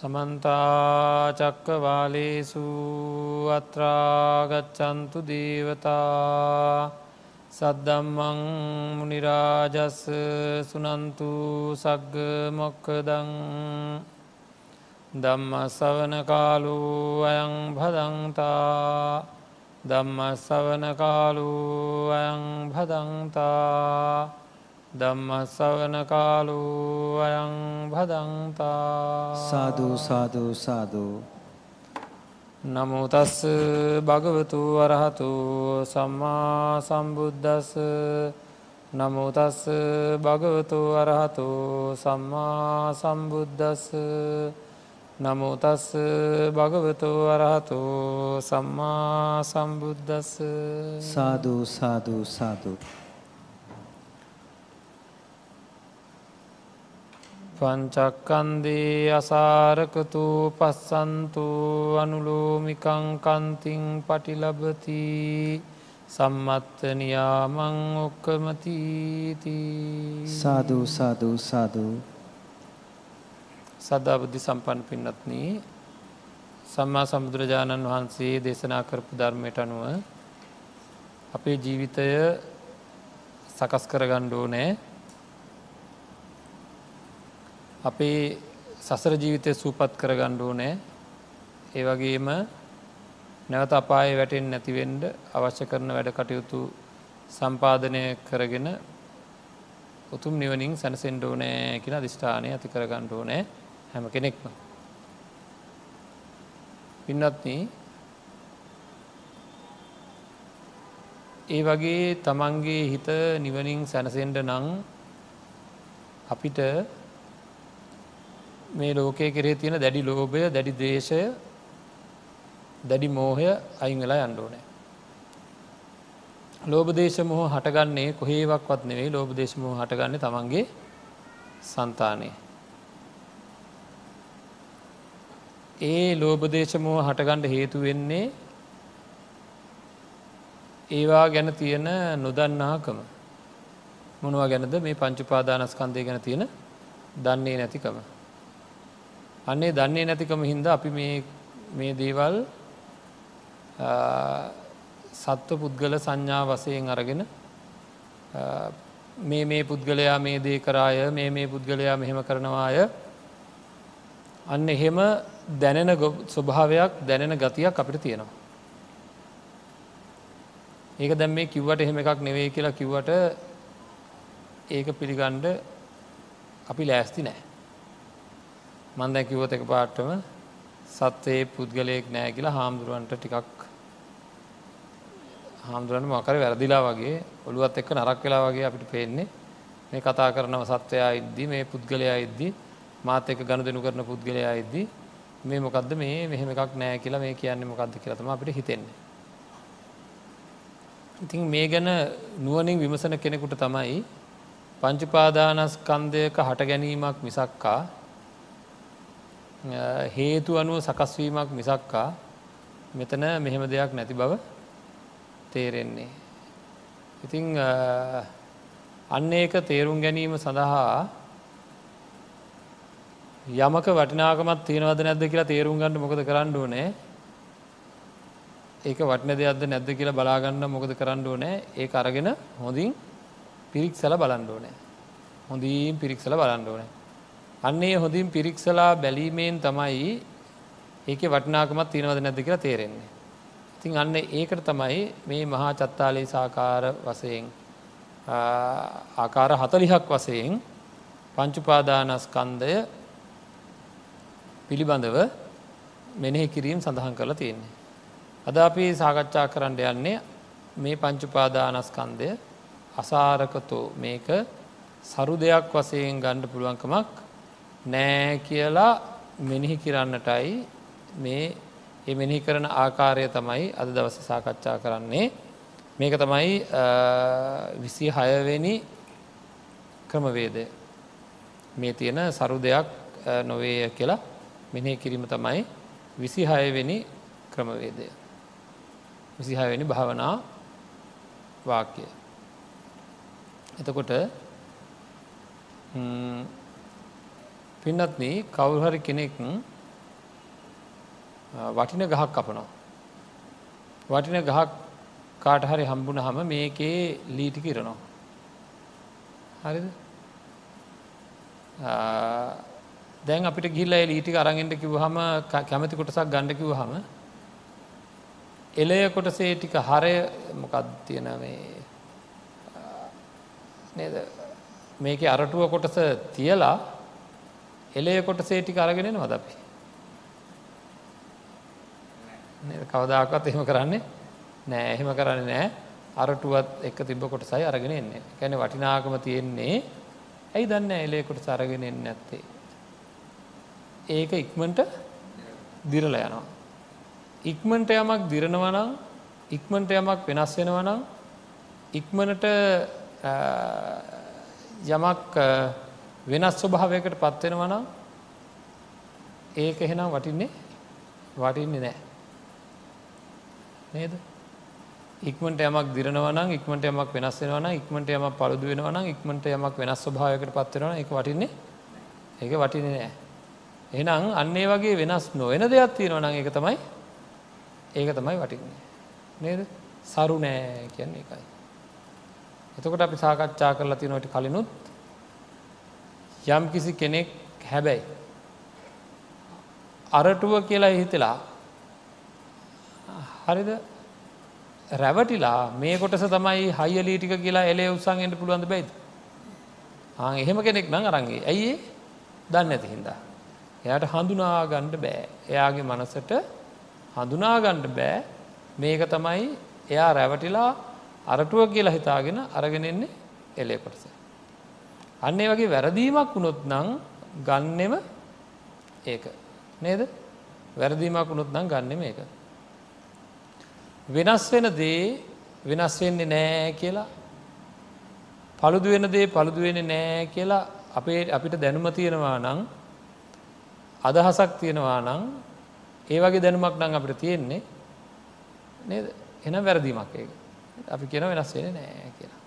සමන්තාචක්කවාලේසු අත්‍රාගච්චන්තු දේවතා සද්දම්මං මනිරාජස්ස සුනන්තු සග්ග මොක්කදං දම්ම සවන කාලු අයං භදන්තා දම්ම සවන කාලු අයං භදන්තා දම්ම සවන කාලු අයං භදන්තා। සාධූ සාධූ සාධූ නමුතස්ස භගවතු වරහතු සම්මා සම්බුද්ධස්ස නමුතස්ස භගවතු වරහතු සම්මා සම්බුද්ධස්ස නමුතස්ස භගවතු වරහතු සම්මා සම්බුද්ධස්ස සාධූ සාධූ සාධූ පංචක්කන්දේ අසාරකතු පස්සන්තු අනුලෝමිකං කන්තිං පටිලබති සම්මත්ත නියාමං ඔක්කමතීති සාධූ සාධූ සාධූ සදාබුද්ධි සම්පන් පින්නත්න සම්මා සමුදුරජාණන් වහන්සේ දේශනා කරපු ධර්මයට අනුව අපේ ජීවිතය සකස් කරගණ්ඩෝ නෑ අපේ සසර ජීවිතය සූපත් කර ගණ්ඩුව නෑ ඒ වගේම නැවත අපාය වැටෙන් නැතිවෙන්ඩ අවශ්‍ය කරන වැඩ කටයුතු සම්පාධනය කරගෙන උතුම් නිවනින් සැනසෙන්ඩෝ නෑ කියෙන දිෂ්ඨානය ඇති කර ගණ්ඩුව නෑ හැම කෙනෙක්ම. පින්නත්න ඒ වගේ තමන්ගේ හිත නිවනින් සැනසෙන්ඩ නං අපිට මේ ලෝකය කෙරේ තියෙන දැඩි ලෝභය දැඩි දේශය දැඩි මෝහය අයින් වෙලා අන්ඩෝනෑ. ලෝබදේශ මොහ හටගන්නේ කොහේවක්වත් නෙවෙයි ලෝබදේශ මොහ හටගන්න තමන්ගේ සන්තානය. ඒ ලෝබදේශ මොහ හටගණ්ඩ හේතු වෙන්නේ ඒවා ගැන තියෙන නොදන්නාකම මොනවා ගැනද මේ පංචුපාදානස්කන්දය ගැන තියෙන දන්නේ නැතිකම. අන්නේ දන්නේ නැතිකම හින්ද අපි මේ දේවල් සත්ව පුද්ගල සංඥා වසයෙන් අරගෙන මේ මේ පුද්ගලයා මේ දේ කරාය මේ මේ පුද්ගලයා මෙහෙම කරනවාය අන්න එහෙම දැනෙන ස්වභාවයක් දැනෙන ගතියක් අපිට තියෙනවා. ඒක දැම් මේ කිව්වට එහෙම එකක් නෙවෙයි කියලා කිව්වට ඒක පිළිගණ්ඩ අපි ලෑස්ති නෑ. මන්ද කිව්වත එක පාට්ටම සත්වයේ පුද්ගලයෙක් නෑ කියලා හාමුදුරුවන්ට ටිකක් හාමුදුරන් මකර වැරදිලා වගේ ඔළුවත් එක්ක නරක් වෙලා වගේ අපිට පේන්නේ මේ කතා කරනව සත්වයා ඉද්දි මේ පුද්ගලයා ඉද්දි මාත එක ගණු දෙනු කරන පුද්ගලයා ඉද්දි මේ මොකක්ද මේ මෙහෙම එකක් නෑ කියලා මේ කියන්නේ මොකක්ද කියලා තමයි අපිට හිතෙන්නේ. ඉතින් මේ ගැන නුවණින් විමසන කෙනෙකුට තමයි පංච උපාදානස්කන්ධයක හට ගැනීමක් මිසක්කා හේතු අනුව සකස්වීමක් මිසක්කා මෙතන මෙහෙම දෙයක් නැති බව තේරෙන්නේ. ඉතිං අන්න ඒක තේරුම් ගැනීම සඳහා යමක වටිනාකමත් තියෙනවද නැද්ද කියලා තේරුම් ගන්න මොකද කරන්න ඕනේ? ඒක වටන දෙයක්ද නැද්ද කියලා බලාගන්න මොකද කරන්න ඕනෑ? ඒ අරගෙන හොඳින් පිරික්සල බලන්න ඕනෑ. හොඳීන් පිරික්සල බලන්න ඕනෑ. අන්නේ හොඳින් පිරික්සලා බැලීමෙන් තමයි ඒක වටනාකමත් තියෙනවද නැද කියලා තේරෙන්නේ. ඉතින් අන්න ඒකට තමයි මේ මහා චත්තාලේ සාකාර වසයෙන් ආකාර හතලිහක් වසයෙන් පංචුපාදානස්කන්දය පිළිබඳව මෙනෙහි කිරීම් සඳහන් කරලා තියෙන්නේ. අද අපි සාකච්ඡා කරන්න යන්නේ මේ පංචුපාදානස්කන්දය අසාරකතෝ මේක සරු දෙයක් වසයෙන් ගණ්ඩ පුළුවන්කමක් නෑ කියලා මෙනෙහි කිරන්නටයි මේ ඒ මෙනෙහි කරන ආකාරය තමයි අද දවස සාකච්ඡා කරන්නේ. මේක තමයි විසි හයවෙනි ක්‍රමවේදය. මේ තියෙන සරු දෙයක් නොවේය කියලා මෙනෙහි කිරීම තමයි විසි හයවෙනි ක්‍රමවේදය. විසි හයවෙනි භාවනා වාක්‍යය. එතකොට පින්නත්න කවුහරි කෙනෙක් වටින ගහක් කපනවා. වටින ගහක් කාට හරි හම්බුන හම මේකේ ලීටි කිරනවා. හරිද දැන් අපිට ගිල්ල ලීටි අරගෙන්ට කිව්හම කැමති කොටසක් ගණ්ඩ කිව් හම එලය කොටසේ ටික හරය මොකක් තියෙන මේ නේද මේක අරටුව කොටස තියලා එලය කොටසේ ටික අරගෙනෙන වද අපි? කවදාකත් එහෙම කරන්නේ නෑ. එහෙම කරන්න නෑ. අරටුවත් එක තිබ්බ කොටසයි අරගෙන එන්නේ. කැන වටිනාකම තියෙන්නේ. ඇයි දන්න එලේ කොට සරගෙන එන්න ඇත්තේ ඒක ඉක්මට දිරල යනවා. ඉක්මට යමක් දිරනවනම් ඉක්මට යමක් වෙනස් වෙනවනම් ඉක්මනට යමක් වෙනස් ස්වභාවයකට පත්වෙනවනම් ඒක එහෙනම් වටින්නේ වටින්නේ නෑ නේද? ඉක්මට යමක් දිරනවන ඉක්මට යමක් වෙනස් වෙනවන ඉක්මට යමක් පළුදු වෙනවන ඉක්මට යමක් වෙනස් ස්වභාවයකට පත්වෙනවා එක වටින්නේ ඒක වටින නෑ එනම් අන්නේ වගේ වෙනස් නොවෙන දෙයක් තියෙනවන ඒක තමයි ඒක තමයි වටින්නේ. නේද? සරු නෑ කියන්නේ එකයි එතකොට අපි සාකච්ඡා කරලා තිනොට කලිනුත් යම් කිසි කෙනෙක් හැබැයි අරටුව කියලා හිතලා හරිද? රැවටිලා මේ කොටස තමයි හයිියලී ටික කියලා එලේ උත්සන්ගෙන්ට පුළුවන්ද බයිද ආ එහෙම කෙනෙක් නං අරන්ගේ ඇයි දන්න ඇති හින්දා. එයාට හඳුනාගණ්ඩ බෑ. එයාගේ මනසට හඳුනාගණ්ඩ බෑ. මේක තමයි එයා රැවටිලා අරටුව කියලා හිතාගෙන අරගෙනෙන්නේ එලේ කොටස. අන්නේ වගේ වැරදීමක් වුණොත් නං ගන්නෙම ඒක. නේද? වැරදීමක් වුණොත් නම් ගන්න මේක වෙනස් වෙන දේ වෙනස් වෙන්නේ නෑ කියලා. පළුදු වෙන දේ පළුදු වෙන නෑ කියලා අපේ අපිට දැනුම තියෙනවා නං අදහසක් තියෙනවා නං ඒ වගේ දැනුමක් නං අපිට තියෙන්නේ නේද? එනම් වැරදිීමක් ඒක. අපි කියන වෙනස් වෙන නෑ කියලා.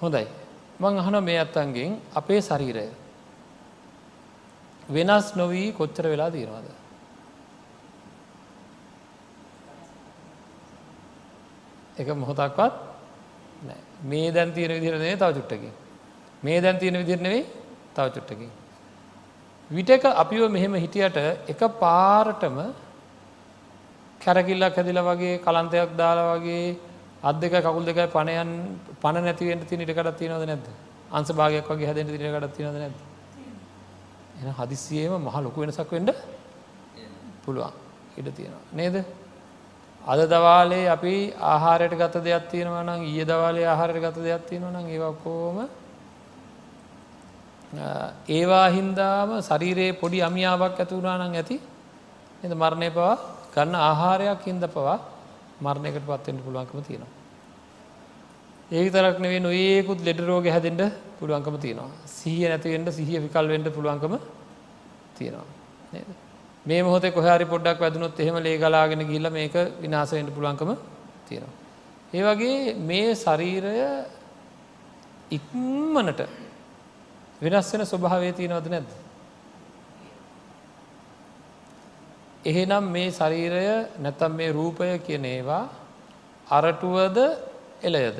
හොඳයි. මං අහන මේ අත්තන්ගෙන් අපේ ශරීරය. වෙනස් නොවී කොච්චර වෙලා තියෙනවාද? එක මොහොතක්වත් මේ දැන් තියෙන විදිරනේ තව චුට්ටකින්. මේ දැන් තියෙන විදිරනෙවෙයි තව චුට්ටකින්. විටක අපිව මෙහෙම හිටියට එක පාරටම කැරකිල්ලක් හැදිල වගේ කලන්තයක් දාලා වගේ අත් දෙක කකුල් දෙකයි පණයන් පණ නැතිවෙන්ට තින ඉටකටත් තියෙනවද නැද අන්ස භාගයක් වගේ හැදෙන්ට තිරකටත් තියෙනද නැද එන හදිසියේම මහ ලොකු වෙනසක් වෙන්ඩ පුළුවන්. ඉඩ තියෙනවා. නේද? අද දවාලේ අපි ආහාරයට ගත දෙයක් තියෙනවා නම් ඊය දවාලේ ආහාරයට ගත දෙයක් තියෙනවා නම් ඒවක්කෝම ඒවා හින්දාම ශරීරයේ පොඩි අමියාවක් ඇති වුණා නම් ඇති. එද මරණය පවා ගන්න ආහාරයක් හින්ද පවා මරණයකට පත්වෙන්ට පුළුවන්කම තියෙනවා. ඒ තරක් නෙවේ නොඒකුත් ලෙඩ රෝග හැදෙන්ට පුළුවන්කම තියෙනවා. සීහ නැතිවෙන්ට සිහිය විකල් වෙන්ට පුළුවන්කම තියෙනවා. නේද? මේ මොහොතේ කොහරි පොඩ්ඩක් වැදුනොත් එහෙම ලේ ගලාගෙන ගිහිල්ලා මේක විනාශ වෙන්න පුළුවන්කම තියෙනවා. ඒ වගේ මේ ශරීරය ඉක්මනට වෙනස් වෙන ස්වභාවය තියෙනවද නැද්ද? එහෙනම් මේ ශරීරය නැත්තම් මේ රූපය කියන ඒවා අරටුවද එලයද?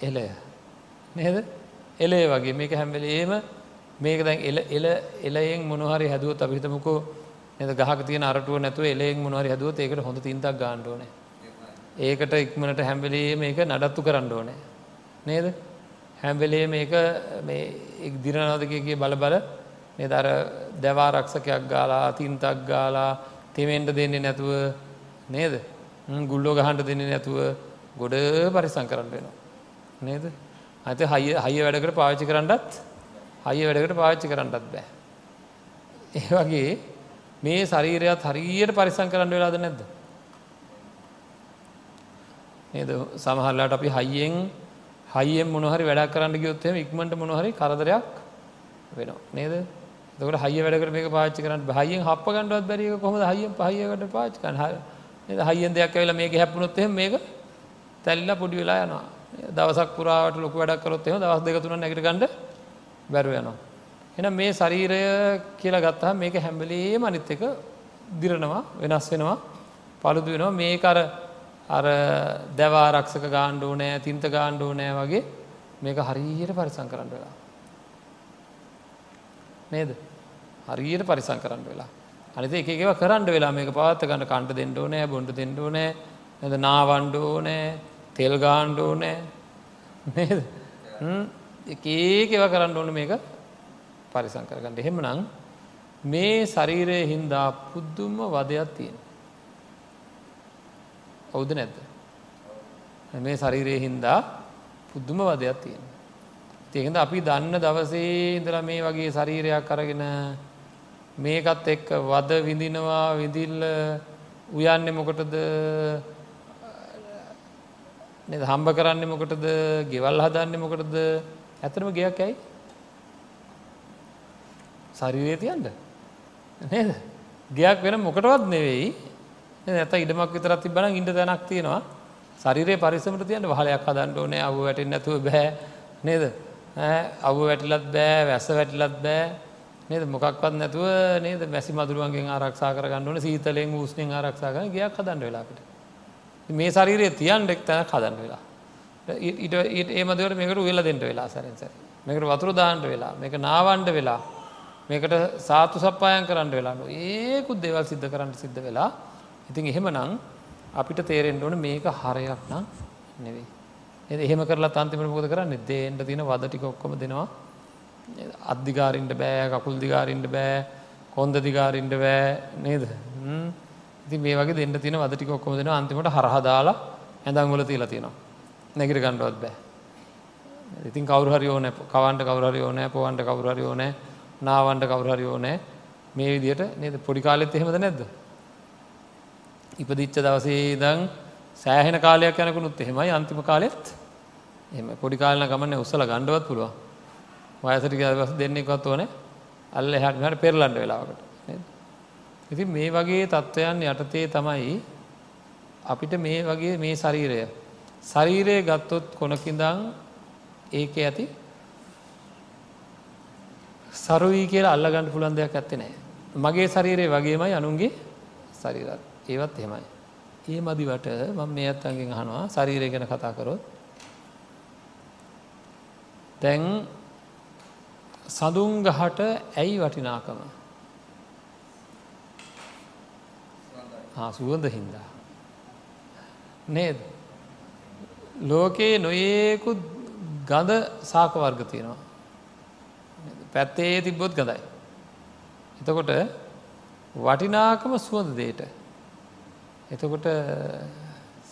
එලය. නේද? එලය වගේ මේක හැම වෙලේම මේක දැන් එල එල එලයෙන් මොනහරි හැදුවත් අපි හිතමුකෝ නේද ගහක තියෙන අරටුව නැතුව එලයෙන් මොනහරි හැදුවොත් ඒකට හොඳ තින්තක් ගන්න ඕනේ. ඒකට ඉක්මනට හැම වෙලේම මේක නඩත්තු කරන්න ඕනේ. නේද? හැම වෙලේම මේක මේ දිරනවද කිය බල බල නේද අර දැවා රක්ෂකයක් ගාලා තින්තක් ගාලා තෙමෙන්ට දෙන්නේ නැතුව නේද? ගුල්ලෝ ගහන්න දෙන්නේ නැතුව ගොඩ පරිසම් කරන්න වෙනවා. නේද? අත හයිය හයිය වැඩකට පාවිච්චි කරන්නත් හයිය වැඩකට පාච්චි කරන්නත් බෑ. ඒ වගේ මේ ශරීරයත් හරියට පරිසං කරන්න වෙලාද නැද්ද. නේද සමහල්ලාට අපි හයියෙන් හයියෙන් මොනහරි වැඩක් කරන්න ගයොත්ම ඉක්මට මොනහරි කරදරයක් වෙනවා නේද දකට හය වැඩකට මේ පාච්චි කරන්න හයියෙන් හප ගන්නඩත් බැරික කොහොම හයියෙන් පහයකට පාච්චකන් හ හයියෙන් දෙයක් ඇවෙලා මේක හැප්පුණොත් මේක තැල්ලා පොඩි වෙලා යනවා. දවසක් පුරාට ලොක වැඩක් කරොත් එම දවස් දෙක තුන නැගට ගන්නඩ බැරුව යනවා. එන මේ ශරීරය කියලා ගත්තහ මේක හැම්බලේම අනිත් එක දිරනවා වෙනස් වෙනවා පළුදු වෙනවා. මේ අර අර දැවාරක්ෂක ගාණ්ඩෝ නෑ තින්ත ගාණ්ඩෝ නෑ වගේ මේක හරියට පරිසං කරන්න වෙලා. නේද හරියට පරිසං කරන්න වෙලා. අනිත එකව කරන්න වෙලා මේක පාත්ත ගන්න කණ්ඩ දෙන්නඩෝ නෑ බොන්ඩ දෙන්නඩෝ නෑ ඇද නාවන්්ඩෝ නෑ තෙල් ගාණ්ඩෝ නෑ නේද ඒකේකව කරන්න ඕන මේක පරිසං කරගන්න එහෙම නං මේ ශරීරය හින්දා පුද්දුම්ම වදයක් තියෙන. ඔවුද නැද්ද. මේ ශරීරය හින්දා පුද්දුම වදයක් තියෙන. තියකද අපි දන්න දවසේ ඉඳලා මේ වගේ ශරීරයක් අරගෙන මේකත් එක්ක වද විඳිනවා විදිල්ල උයන්න මොකටද? හම්බ කරන්න මොකටද? ගෙවල් හදන්න මොකටද? ඇතරම ගයක් ඇයි? ශරීරය තියන්ට නේද? ගයක් වෙන මොකටවත් නෙවෙයි. නැත ඉඩමක් විතරත් තිබන ඉට දැනක් තියෙනවා. ශරිරය පරිසමට තියන්න වහලයක් හදන්න ඕනේ. අව වැටෙන් නැතුව බෑ. නේද? අව වැටිලත් බෑ වැස්ස වැටිලත් බෑ. නේද? මොකක්වත් නැතුව නේද? මැසි මදුරුවන්ගෙන් ආරක්ෂා කරගන්න ඕන සීතලෙන් ූස්නෙන් ආරක්ෂාගන ගයක් හදන්න වෙලාකට මේ ශරීරය තියන් ෙක් තැන හදන්න වෙලා. ඊට ඒමදවට මේකට වෙල දෙට වෙලා සැරෙන්ස මේකට වතුර දාන්ට වෙලා මේක නාවන්ඩ වෙලා මේකට සාතු සප්පායන් කරන්න වෙලාන්න ඒකුත් දෙවල් සිද්ධ කරන්න සිද්ධ වෙලා. ඉතින් එහෙම නං අපිට තේරෙන්ට ඕන මේක හරයක් නම් නෙවෙයි. එ එහෙම කරලා තන්තිමට මොකද කරන්න? දේන්ට තින වදටික ඔක්කොම දෙනවා. අධිකාරින්ට බෑ කකුල් දිගාරින්ට බෑ කොන්ද දිගාරින්ට බෑ නේද? ඉති මේ වගේ දෙන්න තින වදටික ඔක්කොම දෙෙන අන්තිමට හරහදාලා ඇඳංගොල තිීලා තියෙනවා. නැගිට ගණ්ඩුවත් බෑ. ඉතින් කවරුහරි ඕන කවන්ට කවරහරි ඕනෑ පොවන්ට කවරුහරි ඕනෑ නාවන්ට කවරුහරි ඕනෑ. මේ විදියට නේද? පොඩිකාලෙත් එහෙමද නැද්ද? ඉපදිච්ච දවසේ දං සෑහෙන කාලයක් යනකුණුත් එහෙමයි අන්තිම කාලෙත් එම පොඩි කාලන ගමන්න උසල ගණ්ඩුවත් පුළුව වයසටික දවස් දෙන්නෙක්වත් ඕන අල්ල හැටමට පෙරලන්ඩ වෙලාවට ඉති මේ වගේ තත්ත්වයන් යටතේ තමයි අපිට මේ වගේ මේ ශරීරය. ශරීරය ගත්තොත් කොනකින්දං ඒක ඇති සරුවී කියලා අල්ලගන්න පුළන් දෙයක් ඇත්තේ නෑ මගේ ශරීරය වගේමයි අනුන්ගේ ශරීරත්. ඒවත් එහෙමයි. ඒ මදිවට මම මේ අත්තන්ගෙන් අහනවා ශරීරය ගැන කතා කරොත්. දැන් සඳුන්ගහට ඇයි වටිනාකම? සුවඳ හින්දා. නේද? ලෝකයේ නොඒකුත් ගඳ සාක වර්ග තියෙනවා. පැත්තේ තිබ්බොත් ගඳයි. එතකොට වටිනාකම සුවඳ දේට එතකොට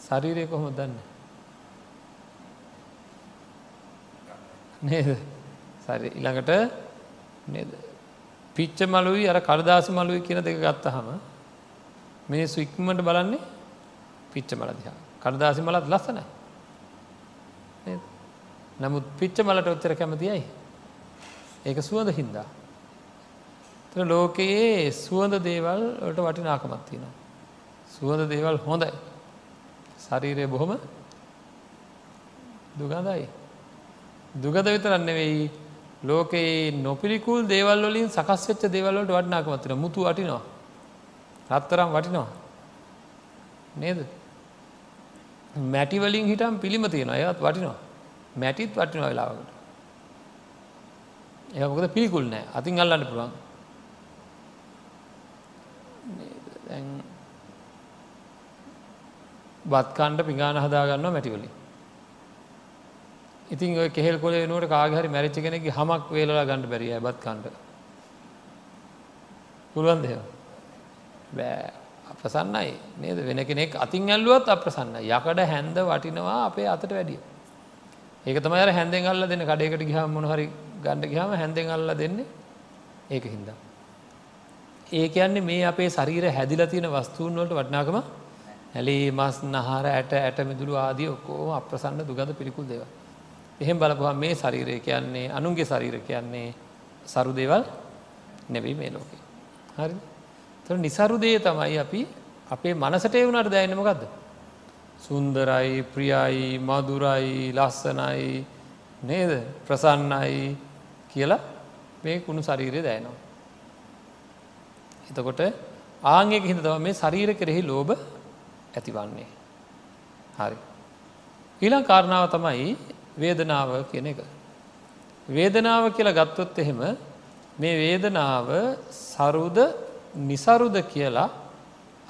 ශරීරය කොහොම දන්න? නේද? සරි ඉළඟට නේද? පිච්ච මලුයි අර කරදාස මලුයි කියන දෙක ගත්ත හම මේ ස්වික්මට බලන්නේ පිච්ච මල දිහා. කරදාසි මලත් ලස්සනයි. නමුත් පිච්ච මලට ඔත්තර කැමතියයි ඒක සුවඳ හින්දා. ලෝකයේ සුවඳ දේවල් වලට වටිනාකමත් තියෙනවා. සුවඳ දේවල් හොඳයි. ශරීරය බොහොම දුගඳයි. දුගද විතරන්න වෙයි ලෝකයේ නොපිරිකුල් දේවල් වලින් සකස් වෙච්ච දේවල්වලට වටනාකමතින මුතු වටිනවා. රත්තරම් වටිනවා. නේද. මැටිවලින් හිටම් පිළිම තියෙන අයත් වටිනවා. මැටිත් වටිනවා වෙලාවකට. ඒකද පිළිකුල් නෑ අතින් අල්ලන්න පුළුවන්. බත්කණ්ඩ පිගාන හදාගන්න මැටිවලින්. ඉතින් ඔය කෙහෙල් කොල නුවට කාගහරි මැරිච්ච කෙනෙක් හමක් වේලලා ගණඩ බැරිය බත් කණ්ඩ. පුළුවන් දෙව. බෑ අප්‍රසන්නයි නේද වෙන කෙනෙක් අතින් ඇල්ලුවත් අප්‍රසන්න යකඩ හැන්ද වටිනවා අපේ අතට වැඩිය. ඒක තමයි හැන්දෙන් අල්ල දෙන්න කඩේකට ගිහම මොනහරි ගණඩ ගහම හැන්දෙන් අල්ල දෙන්නේ ඒක හින්දා. ඒ කියන්නේ මේ අපේ ශරීර හැදිලා තියෙන වස්තුූන් වලට වටනාකම ඇලේ මස් නහර ඇට ඇට මිදුළු ආදී ඔක්කෝම අප්‍රසන්න දුගඳ පිළිකුල් දේව. එහෙම බලපුහා මේ ශරීරය කියන්නේ අනුන්ගේ ශරීර කියන්නේ සරු දේවල් නෙවෙයි මේ ලෝකේ. හරි තො නිසරුදේ තමයි අපි අපේ මනසට වුණට දැනමගත්ද. සුන්දරයි ප්‍රියයි මදුරයි ලස්සනයි නේද ප්‍රසන්නයි කියලා මේ කුණු ශරීරය දෑනවා. එතකොට ආංගක හිද තම මේ ශරීර කෙරෙහි ලෝබ ඇතිවන්නේ. හරි. ඊළං කාරණාව තමයි වේදනාව කියන එක. වේදනාව කියලා ගත්තොත් එහෙම මේ වේදනාව සරුද නිසරුද කියලා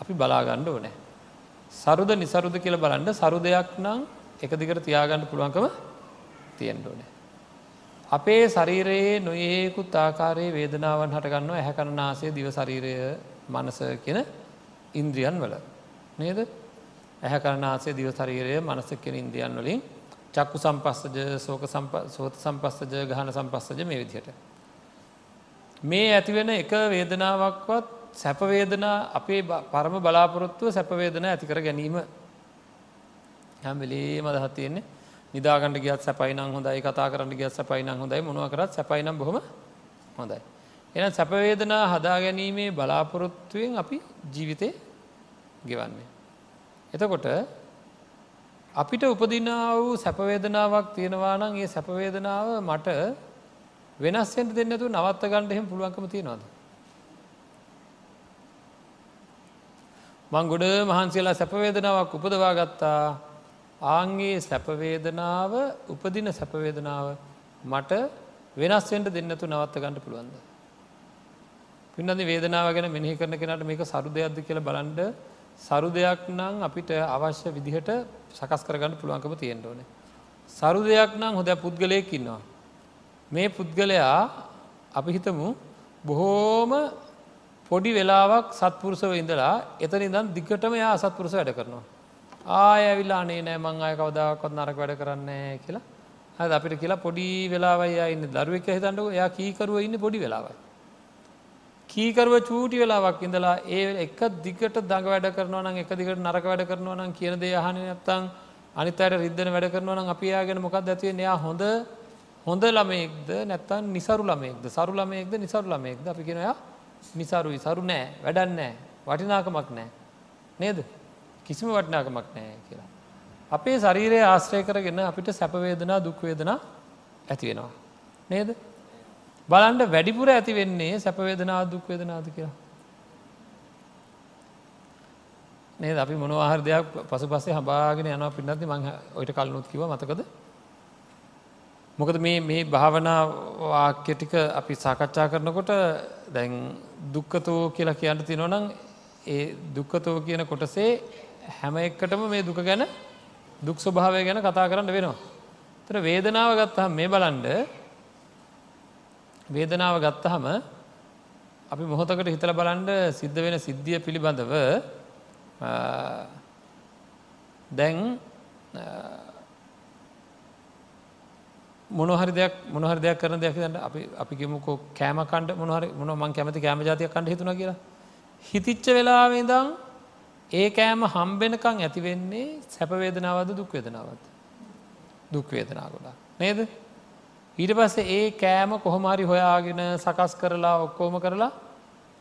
අපි බලාගණ්ඩ ඕනෑ. සරුද නිසරුද කියල බලන්ඩ සරු දෙයක් නම් එක දිකට තියාගන්න පුළුවන්කම තියෙන්ඩ ඕනෑ. අපේ ශරීරයේ නොඒකුත් ආකාරයේ වේදනාවන් හටගන්නවා ඇහැකරනාසේ දිව ශරීරය මනස කියෙන ඉන්ද්‍රියන් වල නේද ඇහැකරනාසේ දිව ශරීරය මනස කියෙන ඉන්දියන් වලින් චක්කු සම්පස්සජ සෝක සෝත සම්පස්සජ ගහන සම්පස්සජ මේ විදිහට. මේ ඇතිවෙන එක වේදනාවක්වත් සැපවේදනා අපේ පරම බලාපොරොත්තුව සැපවේදන ඇතිකර ගැනීම හැම්වෙලේ මදහත් තියෙන්නේ නිදාගට ගියත් සැපයිනං හොඳයි කතා කරන්න ගියත් සැපයිනං හොඳයි මොනව කරත් සැපයිනම් බොහොම හොඳයි. එන සැපවේදනා හදා ගැනීමේ බලාපොරොත්තුවෙන් අපි ජීවිතය ගෙවන්නේ. එතකොට අපිට උපදිනා වූ සැපවේදනාවක් තියෙනවා නම් ඒ සැපවේදනාව මට වෙනස්සෙන්ට දෙන්නතු නවත්ත ගණඩ එහෙම පුළුවන්කම තියෙනවාද. මං ගොඩ මහන්සේලා සැපවේදනාවක් උපදවා ගත්තා ආන්ගේ සැපවේදනාව උපදින සැපවේදනාව මට වෙනස්වෙන්ට දෙන්නතු නවත්ත ගන්නට පුළුවන්ද. පින්නදි වේදනාව ගැන මෙහි කරන කෙනට මේක සරු දෙයක්ද කියල බලන්ඩ සරු දෙයක් නං අපිට අවශ්‍ය විදිහට සකස් කරගන්න පුළුවන්කම තියෙන්ට ඕනේ. සරු දෙයක් නම් හොද පුද්ගලයෙක් ඉන්නවා. මේ පුද්ගලයා අපි හිතමු බොහෝම පොඩි වෙලාවක් සත්පුරුසව ඉඳලා එතන ඉදන් දිගටම යා අසත්පුරුස වැඩ කරනවා. ආය ඇවිල්ලා අනේ නෑ මං අය කවදාකොත් නරක වැඩ කරන්නේ කියලා හ අපිට කියලා පොඩි වෙලාවයි ඉන්න දරුවෙක් හිතන්නක එයා කීකරුව ඉන්න පොඩි වෙලාවයි. කීකරුව චූටි වෙලාවක් ඉඳලා ඒ එක දිගට දඟ වැඩ කරනවා නම් එක දිගට නරක වැඩ කරනවා නම් කියන දේ අහන නැත්තං අනිතයට රිද්ධන වැඩ කරනවා නම් අපි යාගෙන මොකක් ඇතිවේ එයා හොඳ හොඳ ළමයෙක්ද නැත්තන් නිසරු ළමයෙක්ද? සරු ළමයෙක්ද නිසරු ළමයෙක්ද? අපි කෙනයා නිසරුයි. සරු නෑ. වැඩන්නෑ වටිනාකමක් නෑ. නේද? කිසිම වටනාකමක් නෑ කියලා. අපේ ශරීරය ආශ්‍රය කරගෙන අපිට සැපවේදනා දුක්වේදනා ඇතිවෙනවා. නේද. බලන්ට වැඩිපුර ඇති වෙන්නේ සැපවේදනා දුක්වේදනාද කියලා. නේද අපි මොනවාහර දෙයක් පසු පස්සේ හබාගෙන යනවා පින්නති මං ඔයිට කල්නුත් කිව මතකද. මොකද මේ මේ භාවනා වාක්‍ය ටික අපි සාකච්ඡා කරනකොට දැන් දුක්කතෝ කියලා කියන්න තිනොනම් ඒ දුක්කතෝ කියන කොටසේ හැම එක්කටම මේ දුක ගැන දුක් ස්වභාවය ගැන කතා කරන්න වෙනවා. තර වේදනාව ගත්තහම මේ බලන්ඩ වේදනාව ගත්තහම අපි මොහොතකට හිතල බලන්ඩ සිද්ධ වෙන සිද්ධිය පිළිබඳව දැන් මොනහරි දෙයක් මොනහරි දෙයක් කරන දෙයක් දන්න අපි අපි කිමුකෝ කෑම කණ්ඩ මොනහරි මොන මං කැමති කෑම ජාතියක් කණඩ හිතුන කියලා. හිතිච්ච වෙලාවෙදං ඒ කෑම හම්බෙනකං ඇතිවෙන්නේ සැපවේදනාවද දුක්වේදනාවත් දුක්වේදනා ගොඩා නේද? ඊට පස්සේ ඒ කෑම කොහොමරි හොයාගෙන සකස් කරලා ඔක්කෝම කරලා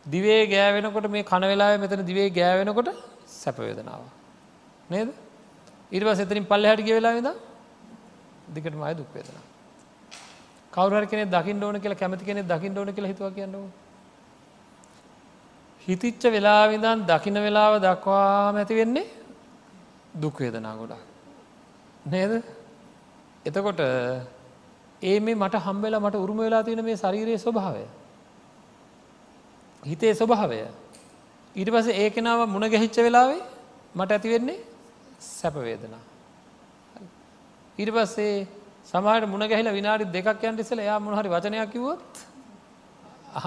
දිවේ ගෑවෙනකොට මේ කනවෙලා මෙතන දිවේ ගෑවෙනකොට සැපවේදනාව නේද? ඊට පස් එතරින් පල්ල හැටි වෙලා වෙද දිකට මය දුක්වේදනා කවර කෙනෙ දකින්න ඕන කියලා කැමති කෙනෙ දකින්න ඕන කියලා හිතුව කියන්නවා හිතිච්ච වෙලාවිදන් දකින වෙලාව දක්වාම ඇති වෙන්නේ දුක්වේදනා ගොඩා. නේද? එතකොට ඒ මේ මට හම්බෙලා මට උරුම වෙලා තියෙන මේ ශරීරයේ ස්වභාවය. හිතේ ස්වභාවය. ඊට පස ඒ කෙනාව මුණ ගැහිච්ච වෙලාවේ මට ඇතිවෙන්නේ සැපවේදනා. ඊට පස්සේ සමහට මුණ ගැහිල විනාඩි දෙකක් යන්ට ඉසල යා මොහරි වචනයක් කිවොත්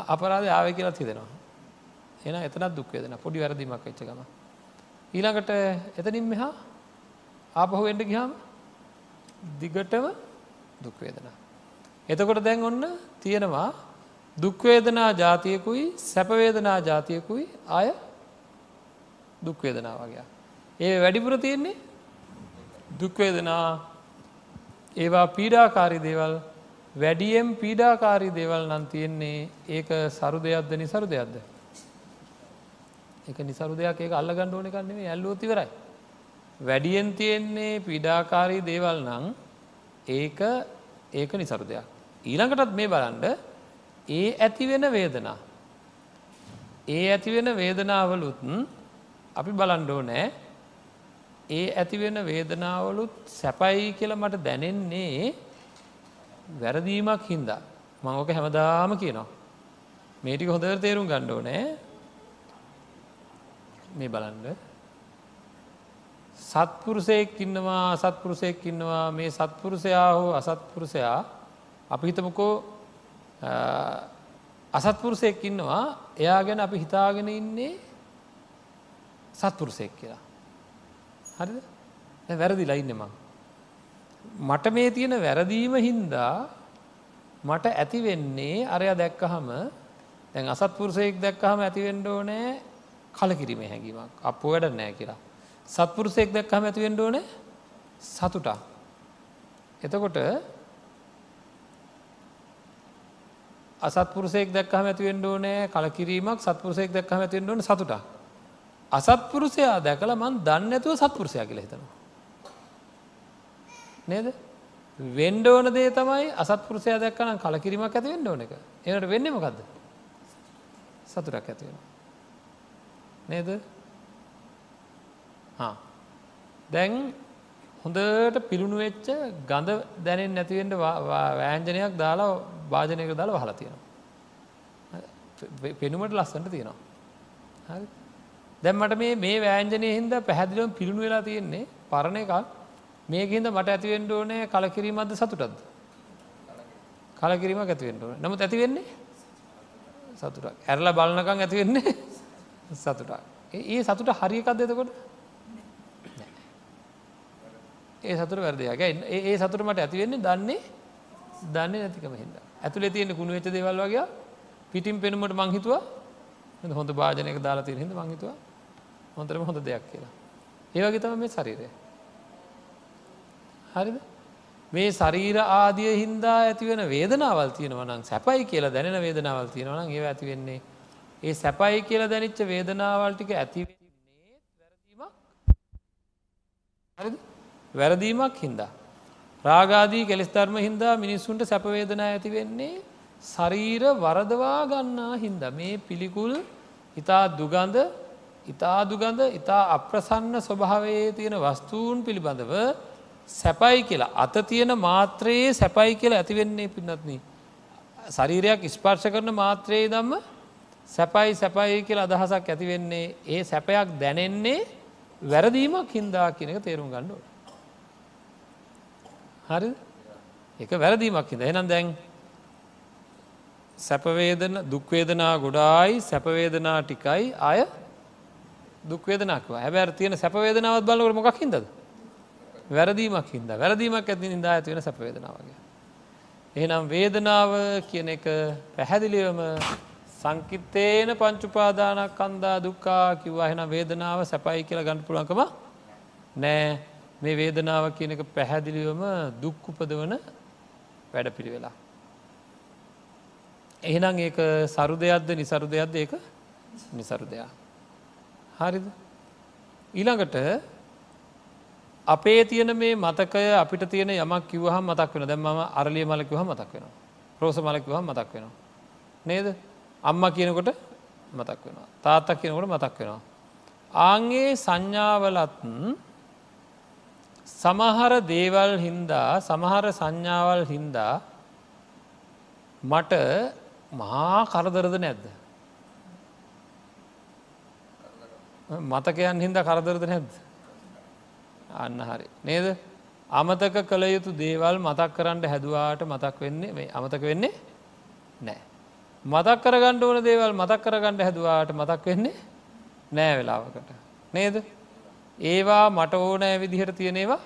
අපරාධ ආව කියලත් හිදෙනවා. එන එතනත් දුක්වේදන පොඩි වැරදිමක් වෙච්ච ගම. ඊළඟට එතනින් මෙහා ආපහු එන්ඩ ගිහාම දිගටම දුක්වේදන. එතකොට දැන් ඔන්න තියෙනවා දුක්වේදනා ජාතියකුයි සැපවේදනා ජාතියකුයි අය දුක්වේදනා වගේ. ඒ වැඩිපුර තියෙන්නේ දුක්වේදනා ඒවා පීඩාකාරි දේවල් වැඩියෙන් පීඩාකාරී දේවල් නම් තියෙන්නේ ඒක සරු දෙයක්ද නිසරු දෙයක්ද. එක නිසරු දෙයක් ඒක අල්ල ගණ්ඩ ඕන කන්නේ ඇල්ලුවත් ඉවරයි. වැඩියෙන් තියෙන්නේ පිඩාකාරී දේවල් නං ඒක ඒක නිසරු දෙයක්. ඊළඟටත් මේ බලන්ඩ ඒ ඇතිවෙන වේදනා. ඒ ඇතිවෙන වේදනාවලුත් අපි බලන්ඩෝ නෑ ඒ ඇතිවෙන වේදනාවලුත් සැපයි කියල මට දැනෙන්නේ වැරදීමක් හින්දා මංෝක හැමදාම කියනවා. මේටික හොඳර තේරුම් ගණ්ඩෝ නෑ මේ බලන්ඩ සත්පුරුසයෙක් ඉන්නවා අසත්පුරුසයෙක් ඉන්නවා මේ සත්පුරුෂයා හෝ අසත්පුරුෂයා අපි හිතමකෝ අසත්පුරුසයෙක් ඉන්නවා එයා ගැන අපි හිතාගෙන ඉන්නේ සත්පුරුසයෙක් කියලා. හරිද වැරදිලා ඉන්න මං. මට මේ තියෙන වැරදීම හින්දා මට ඇති වෙන්නේ අරය දැක්කහම දැන් අසත්පුරුසයෙක් දැක්කහම ඇතිවෙන්ඩෝ නෑ කලකිරීමේ හැඟීමක් අප වැඩ නෑ කියලා. සත්පුරුසයෙක් දැක්කහම ඇතිවෙන්ඩෝ නෑ සතුටා. එතකොට අසත්පුරුසෙක් දැක්කහම ඇතිවෙන්ඩ ඕනෑ කලකිරීමක් සත්පුරුසෙක් දැක්කහම ඇතිවෙන්ඩ ඕන සතුට අසත්පුරුසයා දැකළ මන් දන්න ඇතුව සත්පුරුසයා කියල හිතනවා. නේද? වෙන්ඩ ඕන දේ තමයි අසත්පුරුසය දැක්කනම් කලකිරීමක් ඇති වෙන්ඩ ඕන එක. එනට වෙන්නමකක්ද සතුරක් ඇතිවෙන. නේද? දැන් හොඳට පිළුණු වෙච්ච ගඳ දැනෙන් නැතිවෙන්ට වෑන්ජනයක් දාලා භාජනයක දාලා වහලා තියෙනවා. පෙනුමට ලස්සට තියෙනවා. දැම්මට මේ මේ වෑන්ජනය හින්ද පැහැදිලම් පිළුණු වෙලා තියෙන්නේ පරණ එකක් මේකහින්ද මට ඇතිවෙන්ඩ ඕනෑ කලකිරීමද සතුටද. කලකිරීම ඇතිවෙන්ට ඕන නමුත් ඇතිවෙන්නේ සතුටක් ඇරල බලනකං ඇතිවෙන්නේ සතුටක් ඒ සතුට හරිකක් දෙතකොට ඒ සතුර වැරදියක ඒ සතුර මට ඇතිවෙන්නේ දන්නේ දන්නේ නැතිකම හිද ඇතුළේ තියෙන කුණු වෙච්ච දෙවල් වගේ පිටිම් පෙනුමට මංහිතුවා හොඳ භාජනක දාලා තියෙන හිද මංහිතුවා හොඳරම හොඳ දෙයක් කියලා. ඒවගේ තම මේ ශරීරය. හරිද? මේ ශරීර ආදිය හින්දා ඇතිවෙන වේදනාවල් තියෙනවනම් සැපයි කියලා දැනෙන වේදනාවල් තියෙනවනම් ඒ ඇතිවෙන්නේ ඒ සැපයි කියලා දැනිච්ච වේදනාවල්ටික ඇතිවෙන්නේ වැරදීමක්. හරිද? වැරදීමක් හින්දා. රාගාදී කෙලෙස්ධර්ම හින්දා මිනිස්සුන්ට සැපවේදනා ඇති වෙන්නේ ශරීර වරදවා ගන්නා හින්ද මේ පිළිකුල් ඉතා දුගඳ ඉතා දුගඳ ඉතා අප්‍රසන්න ස්වභාවයේ තියෙන වස්තූන් පිළිබඳව සැපයි කියලා අත තියෙන මාත්‍රයේ සැපයි කියලා ඇතිවෙන්නේ පින්නත්න. ශරීරයක් ස්පර්ශ කරන මාත්‍රයේ දම්ම සැපයි සැපයි කියලා අදහසක් ඇතිවෙන්නේ ඒ සැපයක් දැනෙන්නේ වැරදීමක් හින්දා කියනක තේරුම් ගණ්ඩුවට. හරි? එක වැරදීමක් හිද එනම් දැන් සැපවේදන දුක්වේදනා ගොඩායි සැපවේදනා ටිකයි අය දුක්වේදනක්ව හැබැර තියෙන සැපවේදනාවත් බලකට මොකක් හිදද වැරදීමක් හිද වැරදීමක් ඇති නිදා ඇතිවෙන සැපවේදනාවගේ. එහෙනම් වේදනාව කියන එක පැහැදිලිවම සංකිත්තේන පංචුපාදානක් කන්දා දුක්කා කිව්වා. එහෙනම් වේදනාව සැපයි කියලා ගන්න පුළන්කම නෑ මේ වේදනාව කියන එක පැහැදිලිවම දුක් උපදවන වැඩ පිළිවෙලා. එහෙනම් ඒක සරු දෙයක්ද නිසරු දෙයක්ද ඒක නිසරු දෙයක්. හරිද. ඊළඟට අපේ තියෙන මේ මතකය අපිට තියෙන යමක් කිවහම් මතක් වෙන දැම අරලිය මලකිවහ මතක් වෙන. රෝස මලකිවහ මතක් වෙනවා. නේද අම්ම කියනකොට මතක් වෙනවා. තාත්තක් කියනකොට මතක් වෙනවා. ආන්ගේ සංඥාවලත්න් සමහර දේවල් හින්දා සමහර සංඥාවල් හින්දා මට මහා කරදරද නැද්ද. මතකයන් හින්ද කරදරද නැද්ද. අන්න හරි. නේද අමතක කළ යුතු දේවල් මතක් කරන්න හැදවාට මතක් වෙන්නේ මේ අමතක වෙන්නේ නෑ. මතක් කරගණ්ඩ ඕන දේවල් මතක් කරගණ්ඩ හැදවාට මතක් වෙන්නේ නෑ වෙලාවකට. නේද ඒවා මට ඕනෑ විදිහට තියෙනේවා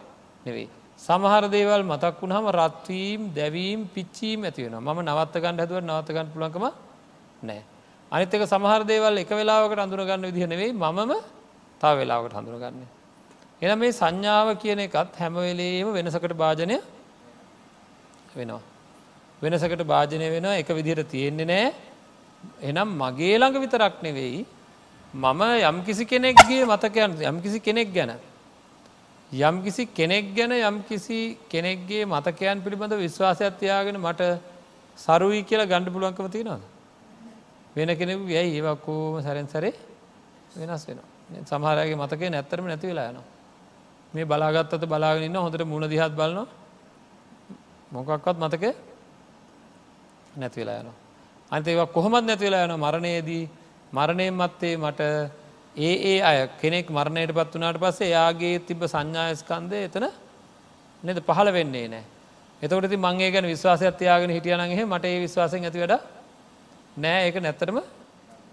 නෙවෙයි. සමහර දේවල් මතක් වුණහම රත්වීම් දැවීම් පිච්චීම් ඇතිවෙන ම නවත්තගන්න හැදුව නවතගන්න පුලන්කම නෑ. අනිතක සමහර දේවල් එක වෙලාවකට අඳුරගන්න විදිහ නෙවෙයි මම තා වෙලාවට හඳුරගන්න. එන මේ සංඥාව කියන එකත් හැමවෙලේම වෙනසකට භාජනය වෙනවා. වෙනසකට භාජනය වෙන එක විදිහට තියෙන්නේ නෑ එනම් මගේ ළඟ විතරක් නෙවෙයි මම යම්කිසි කෙනෙක්ගේ මතකයන් යම්කිසි කෙනෙක් ගැන යම්කිසි කෙනෙක් ගැන යම්කිසි කෙනෙක්ගේ මතකයන් පිළිබඳ විශ්වාසයක් තියාගෙන මට සරුවී කියලා ගණ්ඩ පුළුවන්කම තියෙනවාද. වෙන කෙනෙකු යැයි ඒවක්කෝම සැරෙන් සැරේ වෙනස් වෙන සමහරගේ මතක නැත්තරම නැති වෙලා යනවා. මේ බලාගත්තත බලාගෙනන්න හොඳට මුණ දිහත් බලනවා මොකක්වත් මතක නැතිවෙලා යනවා. අන්තේවා කොහොමත් නැතිවෙලා යන මරණයේදී මරණයෙන් මත්තේ මට ඒ ඒ අය කෙනෙක් මරණයට පත් වනාට පස්සේ යාගේ තිබ සංඥායස්කන්දය එතන නෙද පහළ වෙන්නේ නෑ. එතකට මංගේ ගැන විශ්වාසයක් තියාගෙන හිටියනගේ මට ඒ විශ්වාසයෙන් ඇති වැඩ නෑ ඒක නැත්තරම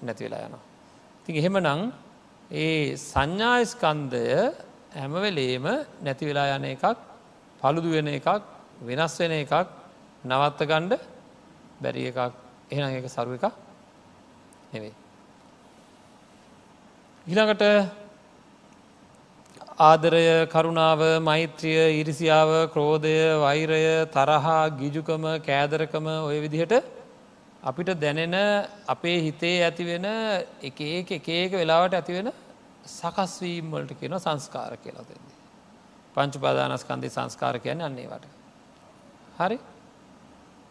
නැතිවෙලා යනවා. ති එහෙම නං ඒ සංඥායස්කන්දය හැමවෙලේම නැති වෙලා යන එකක් පළුදු වෙන එකක් වෙනස් වෙන එකක් නවත්ත ගණ්ඩ බැරි එකක් එහෙන එක සරුව එක නෙවෙයි. ඊළඟට ආදරය කරුණාව මෛත්‍රිය ඉරිසියාව ක්‍රෝධය වෛරය තරහා ගිජුකම කෑදරකම ඔය විදිහට අපිට දැනෙන අපේ හිතේ ඇතිවෙන එක ඒක එකඒක වෙලාවට ඇතිවෙන සකස්වීම් වලට කියන සංස්කාර කියලා දෙන්නේ. පංචු පාදානස්කන්දේ සංස්කාර කියන අන්නේවට. හරි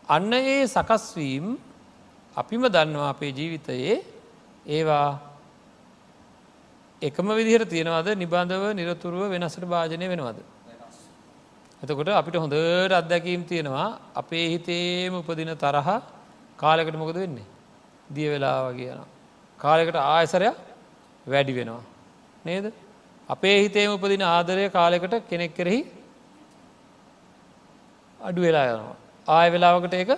අන්න ඒ සකස්වීම් අපිම දන්නවා අපේ ජීවිතයේ ඒවා එකම විදිහට තියෙනවද නිබන්ධව නිරතුරුව වෙනසට භාජනය වෙනවද. එතකොට අපිට හොඳට අත්දැකීම් තියෙනවා අපේ හිතේම උපදින තරහ කාලෙකට මොකද වෙන්නේ. දිය වෙලා වගේ යන. කාලෙකට ආයසරයක් වැඩි වෙනවා. නේද. අපේ හිතේම උපදින ආදරය කාලෙකට කෙනෙක් කෙරෙහි අඩු වෙලා යනවා. ආය වෙලාවකට ඒක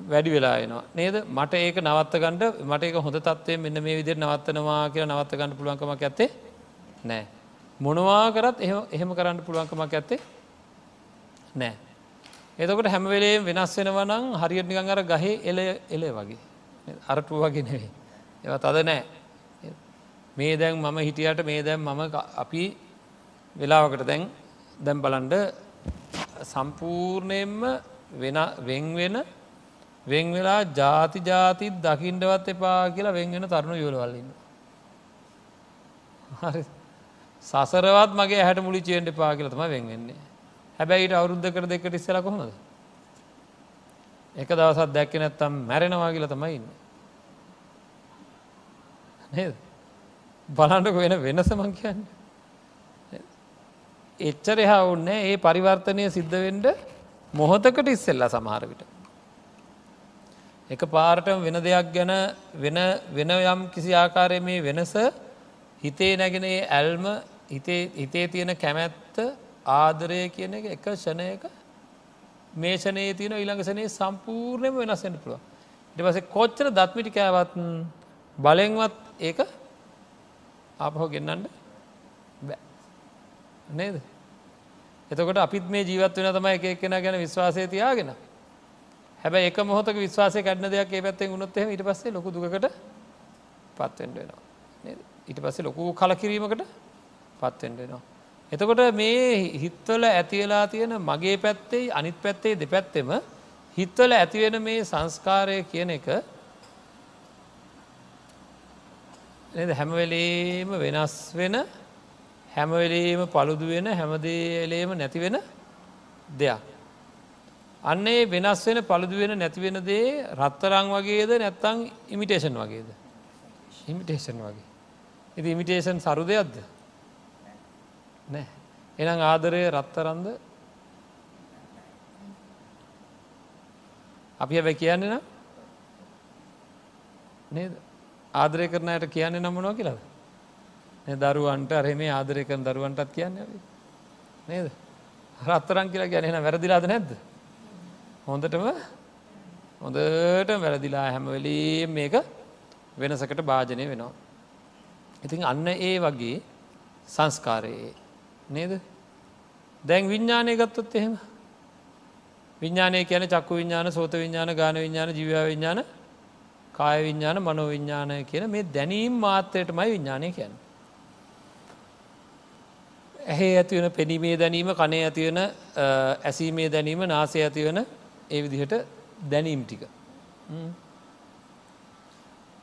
වැඩි වෙලා එනවා. නේද? මට ඒක නවත්ත ගණඩ මට එක හොඳ තත්වය මෙන්න මේ විදිර නවත්තනවා කියලා නවත්ත ගන්න පුළුවන්කමක් ඇත්තේ නෑ මොනවා කරත් එහෙම කරන්න පුළුවන්කමක් ඇත්තේ නෑ එතකොට හැමවෙලේ වෙනස් වෙනවනං හරියට නිකං අර ගහේ එල එලේ වගේ. අරටුව වගේ නෙවේ ඒව තද නෑ මේ දැන් මම හිටියට මේ දැන් මම අපි වෙලාවකට දැන් දැම් බලන්ඩ සම්පූර්ණයෙන්ම වෙන් වෙන වෙන් වෙලා ජාති ජාතිත් දකිින්ටවත් එපා කියලා වෙන් වෙන තරුණු යෝලවල්ලන්න. හරි සසරවත් මගේ හැට මුලි චේන්ට පා කියලතම වෙන් වෙන්නේ. හැබැයිට අවුද්ධ කර දෙකට ඉස්සල කොහොමද. එක දවසත් දැක්ක නැත්තම් මැරෙනවා කියල තමයි ඉන්න. නේද බලන්ටක වෙන වෙනසමං කියන්න. එච්චර එහා ඔන්නේ ඒ පරිවර්තනය සිද්ධවෙන්ඩ මොහොතකට ඉස්සෙල්ලා සමහරවිට. එක පාරටම වෙන දෙයක් ගැන වෙන වෙන යම් කිසි ආකාරය මේ වෙනස හිතේ නැගෙන ඇල්ම හිතේ තියෙන කැමැත්ත ආදරය කියන එක එක ෂණයක මේ ෂනයේ තියෙන ඊළඟසනේ සම්පූර්ණයම වෙනස්සෙන්ට පුළුව. ඉට පස කොච්චර දත්මිටි කෑවත් බලෙන්වත් ඒක ආපහෝ ගෙන්න්නට බෑ නේද එතකොට අපිත් මේ ජීවත් වෙන තමයි එක එක්කෙන ගැන විශ්වාසය තියාගෙන හැබැ එක මොහොතක විශ්වාසය කැඩන දෙයක් ඒ පැත්තෙන් උනොත්හෙම ඉට පස්සේ ලොකු දුකට පත්වෙන්ඩ වෙනවා. ඊට පස්සේ ලොකු කලකිරීමකට පත්වෙන්ඩ වෙනවා. එතකොට මේ හිත්වල ඇතිවෙලා තියෙන මගේ පැත්තේ අනිත් පැත්තේ දෙපැත්තෙම හිත්වල ඇතිවෙන මේ සංස්කාරය කියන එක හැමවෙලේම වෙනස් වෙන හැමවෙලේම පළුදු වෙන හැමදේලේම නැතිවෙන දෙයක්. අන්නේ වෙනස් වෙන පළුදු වෙන නැතිවෙන දේ රත්තරං වගේද නැත්තං ඉමිටේෂන් වගේද. ඉමිටේෂන් වගේ. ඉති ඉමිටේෂන් සරු දෙයක්ද? නෑ එනම් ආදරය රත්තරන්ද? අපි හැබැ කියන්නේ නම් නේද? ආදරය කරනයට කියන්නේ නම්මනවා කියලාද? දරුවන්ට අරහෙ මේ ආදරය කරන දරුවන්ටත් කියන්න නේද? රත්තරන් කියලා ගැනෙන වැරදිලාද නැද්ද? හොඳටම හොඳට වැරදිලා හැමවලී මේක වෙනසකට භාජනය වෙනවා. ඉතින් අන්න ඒ වගේ සංස්කාරයේ නේද? දැන් විඤ්ඥානය ගත්තොත් එහෙම? විඤ්ඥානය කියන චක්කු විඤ්ඥාන සෝත විඤ්ඥාන ගාන විඤ්ඥාන ජීව විඤ්ඥාන කාය විඤ්ඥාන මනෝ විඤ්ඥානය කියන මේ දැනීම් මාත්‍රයටමයි විඤ්ඥානය කියන්න. ඇහේ ඇතිවන පෙනීමේ දැනීම කනේ ඇතිවන ඇසීමේ දැනීම නාසය ඇතිවන ඒ විදිහට දැනීම් ටික.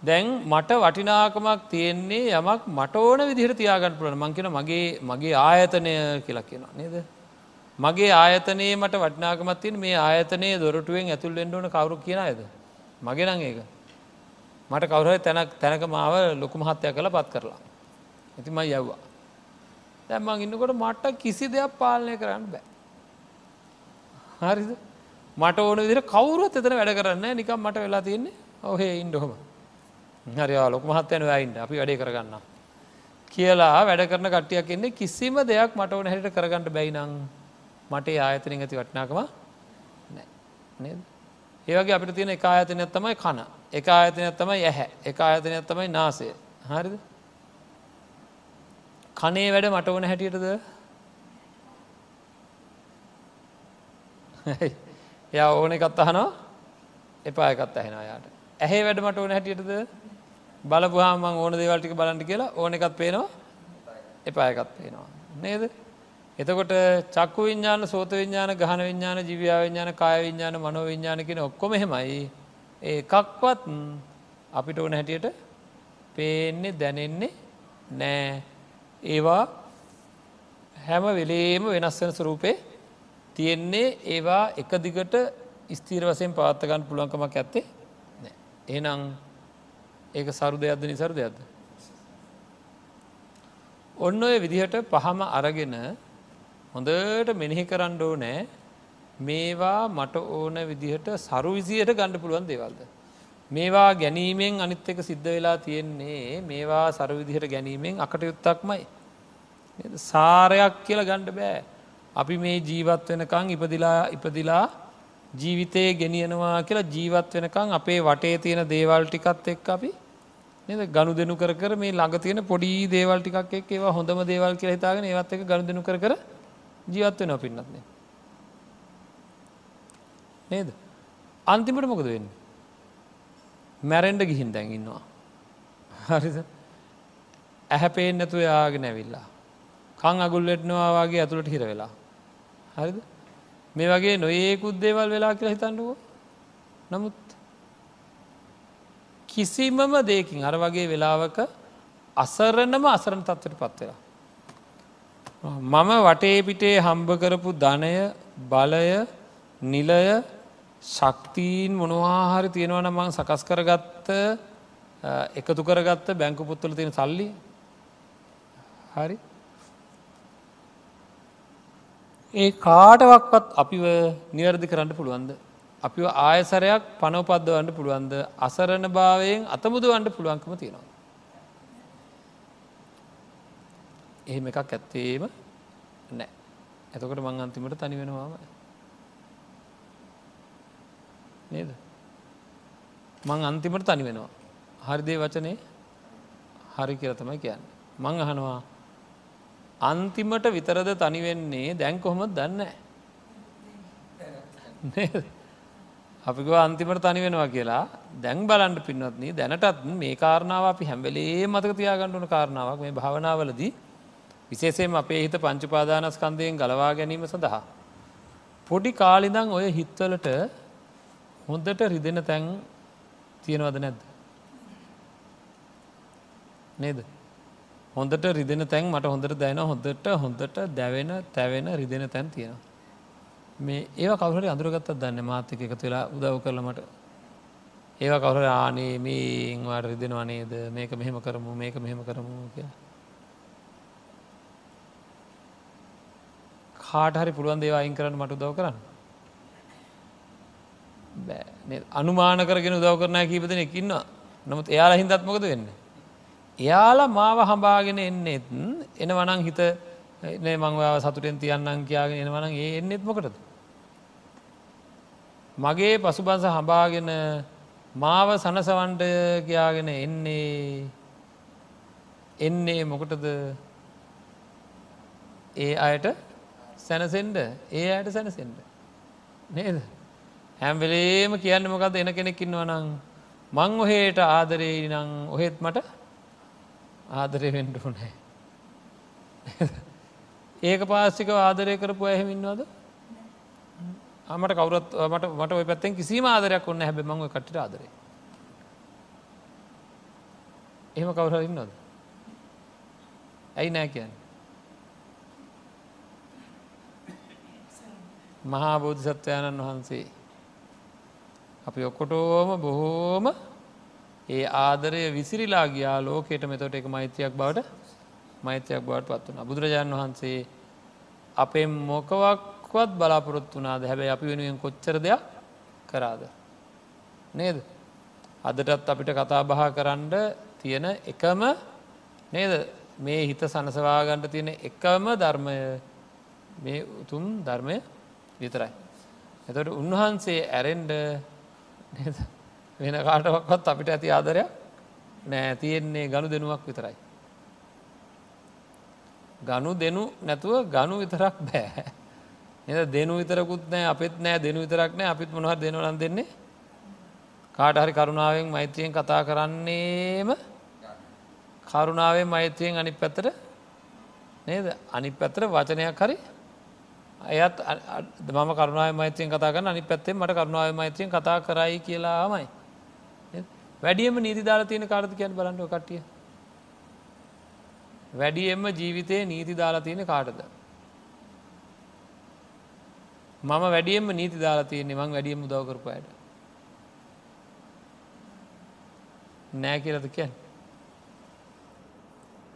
දැන් මට වටිනාකමක් තියෙන්නේ යමක් මට ඕන විදිහට තියාගන්න පුළන මංකෙන මගේ මගේ ආයතනය කියලා කියෙන නේද. මගේ ආයතනයේ මට වටනාකමත් තියෙන මේ ආයතනයේ දොරටුවෙන් ඇතුල් වෙන්න ඕන කවුරු කියන අයද. මගේ නං ඒක. මට කවුරහ තැනක් තැනක මාව ලොකු මහත්තය කළ පත් කරලා. ඇතිම යව්වා. දැම්මං ඉන්නකොට මට කිසි දෙයක් පාලනය කරන්න බෑ. හරිද මට ඕන විදිර කවුරුත් එතන වැඩ කරන්න නිකම් මට වෙලා තියන්නේ ඔහේ ඉන්ඩොහොම හරි ලොක මහත්තයන වැයින්ට අපි වැඩේ කරගන්න. කියලා වැඩ කරන කටියක් එන්නේ කිසිම දෙයක් මට ඕන හැට කරගන්නට බැයිනං මට ආයතනින් ඇති වටනාකම නෑ ඒවගේ අපිට තියෙන එක ආයතනයක් තමයි කන. එක ආයතනයක් තමයි ඇහැ. එක ආයතනයක් තමයි නාසය. හරිද? කනේ වැඩ මට ඕන හැටියටද? ය ඕන එකත් අහනවා එපා එකත් ඇහෙන යාට ඇහේ වැඩ මට ඕන හැටියටද? බලපුහාම ඕන දේවල්ටික බලන්ට කියලා ඕන එකත් පේනවා එපා එකත් පේනවා. නේද? එතකොට චක්කු විඤ්ඥාන සෝත විඤ්ඥාන ගහන විඤ්ඥාන ජීවයා විඤ්ඥාන කාය විඤ්ඥාන මනෝ විඤ්ඥාන කියෙන ඔක්කොම හෙමයි ඒ එකක්වත් අපිට ඕන හැටියට පේන්නේ දැනෙන්නේ නෑ. ඒවා හැම වෙලේම වෙනස් වෙන ස්වරූපේ තියෙන්නේ ඒවා එක දිගට ස්තීර වසයෙන් පාත්තගන්න පුළුවන්කමක් ඇත්තේ ඒනං ඒක සරු දෙයක්ද නිසරු දෙයක්ද. ඔන්න ඔය විදිහට පහම අරගෙන හොඳට මෙනෙහි කරන්න ඕනෑ මේවා මට ඕන විදිහට සරු විසියට ගණඩ පුළුවන් දේවල්ද. මේවා ගැනීමෙන් අනිත් එක සිද්ධ වෙලා තියෙන්නේ මේවා සරු විදිහට ගැනීමෙන් අකටයුත්තක්මයි. සාරයක් කියලා ගණ්ඩ බෑ. අපි මේ ජීවත් වෙනකං ඉපදිලා ඉපදිලා ජීවිතය ගෙනියනවා කියලා ජීවත් වෙනකං අපේ වටේ තියෙන දේවල් ටිකත් එක් අපි නද? ගණු දෙනු කර කර මේ ළඟ තියෙන පොඩි දේවල් ටිකක් එක් ඒවා හොඳම දේවල් කියලා හිතාගෙන ඒවත් එක ගණු දෙනු කර කර ජීවත් වෙනවා පින්නත්නේ නේද? අන්තිමට මොකද වෙන්න? මැරෙන්ඩ ගිහින් දැන් ඉන්නවා. හරිද? ඇහැපේෙන් නැතුව යාගෙන ඇවිල්ලා. කං අගුල් වෙට්නවා වගේ ඇතුළට හිර වෙලා. හරිද මේ වගේ නොඒකුත් දේවල් වෙලා කියලා හිතන්නුව නමුත් කිසිමම දෙකින් අර වගේ වෙලාවක අසරණම අසරණ තත්වට පත්වෙලා. මම වටේ පිටේ හම්බ කරපු ධනය බලය නිලය ශක්තිීන් මොනවාහරි තියෙනවන මං සකස් කරගත්ත එකතු කරගත්ත බැංකු පුත්තුල තියෙන සල්ලි හරි ඒ කාටවක්වත් අපිව නිවැරදි කරන්න පුළුවන්ද. අපි ආයසරයක් පනවපද්දවන්න පුළුවන්ද අසරණ භාවයෙන් අතමුදවන්න පුළුවන්කම තියෙනවා. එහෙම එකක් ඇත්තේම නෑ. ඇතකොට මං අන්තිමට තනි වෙනවාම නේද. මං අන්තිමට තනි වෙනවා. හරිදේ වචනේ හරි කියල තමයි කියන්න. මං අහනවා අන්තිමට විතරද තනිවෙන්නේ දැන් කොහොමත් දන්න අපික අන්තිමට තනි වෙනවා කියලා දැන් බලන්ට පින්වත්න දැනටත් මේ කාරණාව අපි හැම්වෙලේ මතක තියාගණ්ඩුන කාරණාවක් මේ භාවනාවලදී විශේසේම අපේ හිත පංචුපාදානස්කන්දයෙන් ගලවා ගැනීම සඳහා. පොඩි කාලිදං ඔය හිත්වලට හොඳට රිදෙන තැන් තියෙනවද නැද්ද. නේද. හොඳට රිදෙන තැන් මට හොඳට දැන හොඳට හොඳට දැවෙන තැවෙන රිදෙන තැන් තියෙනවා. මේ ඒව කවුහරි අඳුරගත්තත් දන්න මාතක එකතු වෙලා උදව් කරලමට ඒව කවුර ආනේ මේවාට රිදෙනවා නේද මේක මෙහෙම කරමු මේක මෙහෙම කරමු කිය. කාට හරි පුළුවන් දේවා අයින් කරන්න මට උදව් කරන්න. අනුමාන කරගෙන උදව් කරනා කීපදන එකකින්නවා නමුත් එයාලා හින්දත්මකද වෙන්නේ. එයාලා මාව හම්බාගෙන එන්නෙත් එන වනං හිත මංවාව සතුටෙන් තියන්නම් කියාගෙන එන වනන් ඒ එන්නෙත් මොකටද. මගේ පසුබස හඹාගෙන මාව සනසවන්ට කියාගෙන එන්නේ එන්නේ මොකටද? ඒ අයට සැනසෙන්ඩ ඒ අයට සැනසෙන්ඩ නේද? හැම්වෙලේම කියන්න මොකද එන කෙනෙක්කින්ව නං මං ඔහේට ආදරේ නං ඔහෙත් මට ආදරය වෙන්ඩ නෑ ඒක පාස්සික ආදරය කරපු ඇහෙමින්වාද අමට කවරත් මට මට ඔය පැත්තෙන් කිසිම ආදරයක් ඔන්න හැබ මංව කටට ආදරේ. එහෙම කවුරඉන්නවද ඇයි නෑ කියන්න? මහා බෝධිසත්වයාණන් වහන්සේ. අපි ඔක්කොටෝම බොහෝම ඒ ආදරය විසිරිලා ගියා ලෝකෙට මෙතොට එක මෛත්‍රයක් බවට මෛත්‍රයක් බවට පත් වන බුදුරජාණන් වහන්සේ අපේ මොකවක්වත් බලාපොරොත්තු වනාද හැබැයි අපි වෙනුවෙන් කොච්චර දෙයක් කරාද. නේද. අදටත් අපිට කතා බහ කරන්න තියෙන එකම නේද මේ හිත සනසවාගණ්ඩ තියෙන එකම ධර්මය මේ උතුම් ධර්මය විතරයි. එතට උන්වහන්සේ ඇරෙන්ඩ වෙන කාටවක්වත් අපිට ඇති ආදරයක් නෑ. තියෙන්නේ ගණු දෙනුවක් විතරයි. ගණු දෙනු නැතුව ගණු විතරක් බෑ. එ දෙනු විතරකුත් නෑ අපිත් නෑ දෙනු විතරක් නෑ. අපිත් මොහර දෙනවලන් දෙන්නේ? කාට හරි කරුණාවෙන් මෛත්‍රියෙන් කතා කරන්නේම කරුණාවෙන් මෛත්‍රියෙන් අනි පැතර නේද? අනි පැතර වචනයක් හරි අයත් මම කරුණාව මෛත්‍රයෙන් කතා කරන්න අනි පැත්තේ මට කරුණාව මෛත්‍රයෙන් කතා කරයි කියලාමයි. වැඩියම නීති දාලා තියෙන කාර්ද කියන්න බලන්නව කට්ටිය. වැඩියෙන්ම ජීවිතයේ නීති දාලා තියෙන කාටද? මම වැඩියෙන්ම නීති දාලා තියෙන්නේ මං වැඩියම උදව කරපුයට නෑ කියලද කියන්න?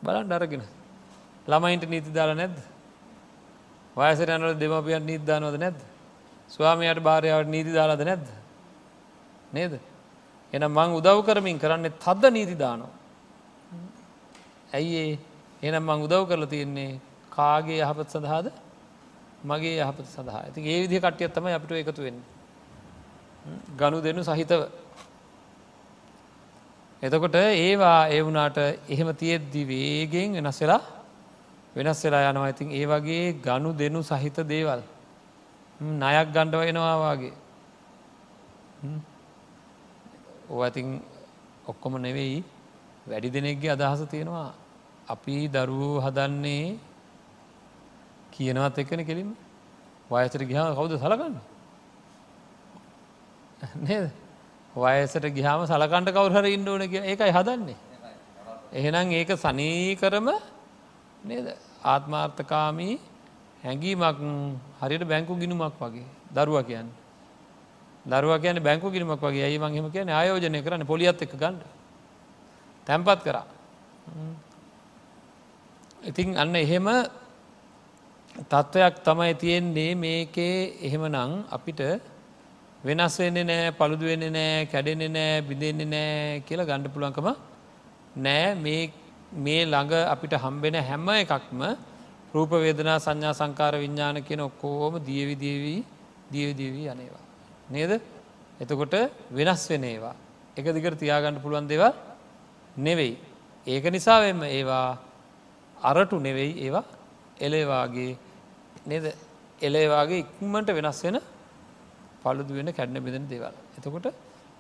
බලන් අරගෙන. ළමයින්ට නීති දාලා නැද්ද? වයසට යනට දෙමපියන් නීතිදානවද නැද්ද? ස්වාමයට භාරයාවට නීති දාලාද නැද්ද? නේද? එන මං උදව් කරමින් කරන්නේ තද්ද නීතිදානෝ ඇයි ඒ? එනම් මං උදව් කරලා තියෙන්නේ කාගේ යහපත් සඳහාද? මගේ යහපත සඳහා. ඇති ඒ විදි කට්ටියත් තම අපිට එකතු වෙන්න. ගනු දෙනු සහිතව. එතකොට ඒවා ඒ වුනාට එහෙම තියෙද්දි වේගෙන් වෙනස් වෙලා වෙනස් වෙලා යනවා. ඉතින් ඒ වගේ ගනු දෙනු සහිත දේවල්. නයක් ගණ්ඩ වෙනවාවාගේ ඕඇතින් ඔක්කොම නෙවෙයි. වැඩි දෙනෙක්ගේ අදහස තියෙනවා අපි දරුවෝ හදන්නේ කියනවත් එක්කන කෙලින් වයසට ගිහාම කවුද සලකන්න? නේද? වයසට ගිහාම සලකන්ට කවුහර ඉන්න ඕන කිය ඒකයි හදන්නේ. එහෙනම් ඒක සනීකරම නේද? ආත්මාර්ථකාමී හැඟීමක් හරියට බැංකු ගිනුමක් වගේ දරුව කියන්න. දරුව කියන බැංකු ගිනිමක් වගේ. ඇයි මංහෙම කියන ආයෝජනය කරන්න පොලියත් එක ගන්න. තැන්පත් කරා. ඉතින් අන්න එහෙම තත්ත්වයක් තමයි තියෙන්නේ. මේකේ එහෙම නං අපිට වෙනස් වෙන්නේ නෑ පළුදු වෙන්නේ නෑ කැඩෙන්නේ නෑ බිඳෙන්නේ නෑ කියලා ගණ්ඩ පුළන්කම නෑ. මේ මේ ළඟ අපිට හම්බෙන හැම එකක්ම රූපවේදනා සංඥා සංකාර විඤ්ඥාන කියන ඔක්කෝම දියවිදේවී දියවිදේවී අනේවා. නේද එතකොට වෙනස් වෙන ඒවා එක දිකට තියාගන්න පුළුවන් දෙව නෙවෙයි. ඒක නිසාවෙන්ම ඒවා අරටු නෙවෙයි ඒවා එලේවාගේ නේද එලේවාගේ ඉක්මට වෙනස් වෙන පළුදු වෙන කැඩන බිදෙන දේවල්. එතකොට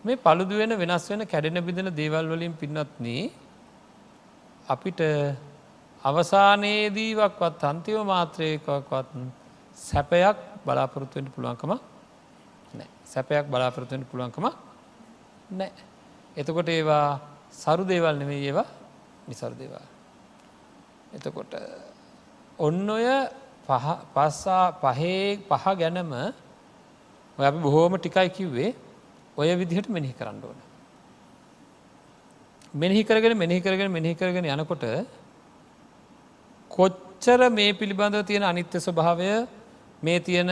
මේ පළුදු වෙන වෙනස් වෙන කැඩෙන බිදෙන දේවල් වලින් පින්නත්න්නේ අපිට අවසානයේදීවක්වත් අන්තිව මාත්‍රයකක්වත් සැපයක් බලාපොරොත්තුවෙන්ට පුළුවන්කම නෑ සැපයක් බලාපොරොත්තුවෙන්ට පුළුවන්කම නෑ. එතකොට ඒවා සරු දේවල් නෙවෙයි ඒවා නිසරු දේවල්. එතකොට ඔන්න ඔය පස්සා පහේ පහ ගැනම ඔය අපි බොහෝම ටිකයි කිව්වේ ඔය විදිහට මෙනෙහි කරන්න ඕන. මෙනෙහි කරගෙන මෙනෙහි කරගෙන මෙනෙහි කරගෙන යනකොට කොච්චර මේ පිළිබඳව තියෙන අනිත්‍ය ස්වභාවය මේ තියෙන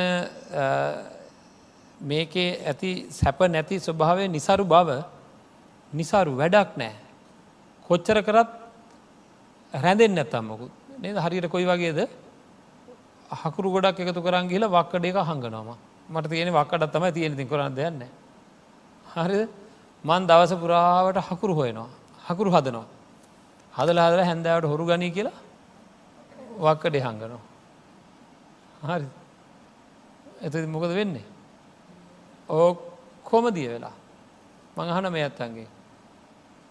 මේකේ ඇති සැප නැති ස්වභාවය නිසරු බව නිසාරු වැඩක් නෑ. කොච්චර කරත් රැඳෙන් නැතම්මකුත් නේද? හරියට කොයි වගේද? හකුරු ගොඩක් එකතු කරන් කියලා වක්කඩ එක හඟනවාම මට තියෙන වක්කඩත් තමයි තියෙන ති කරන්න දෙයන්න හරි මන් දවස පුරාවට හකුරු හොයනවා. හකුරු හදනවා. හදල හදල හැන්දාවට හොරු ගනී කියලා වක්කඩේ හංගනවා. හරි එත මොකද වෙන්නේ. ඕකොම දිය වෙලා මඟහන මේ ඇත්තන්ගේ.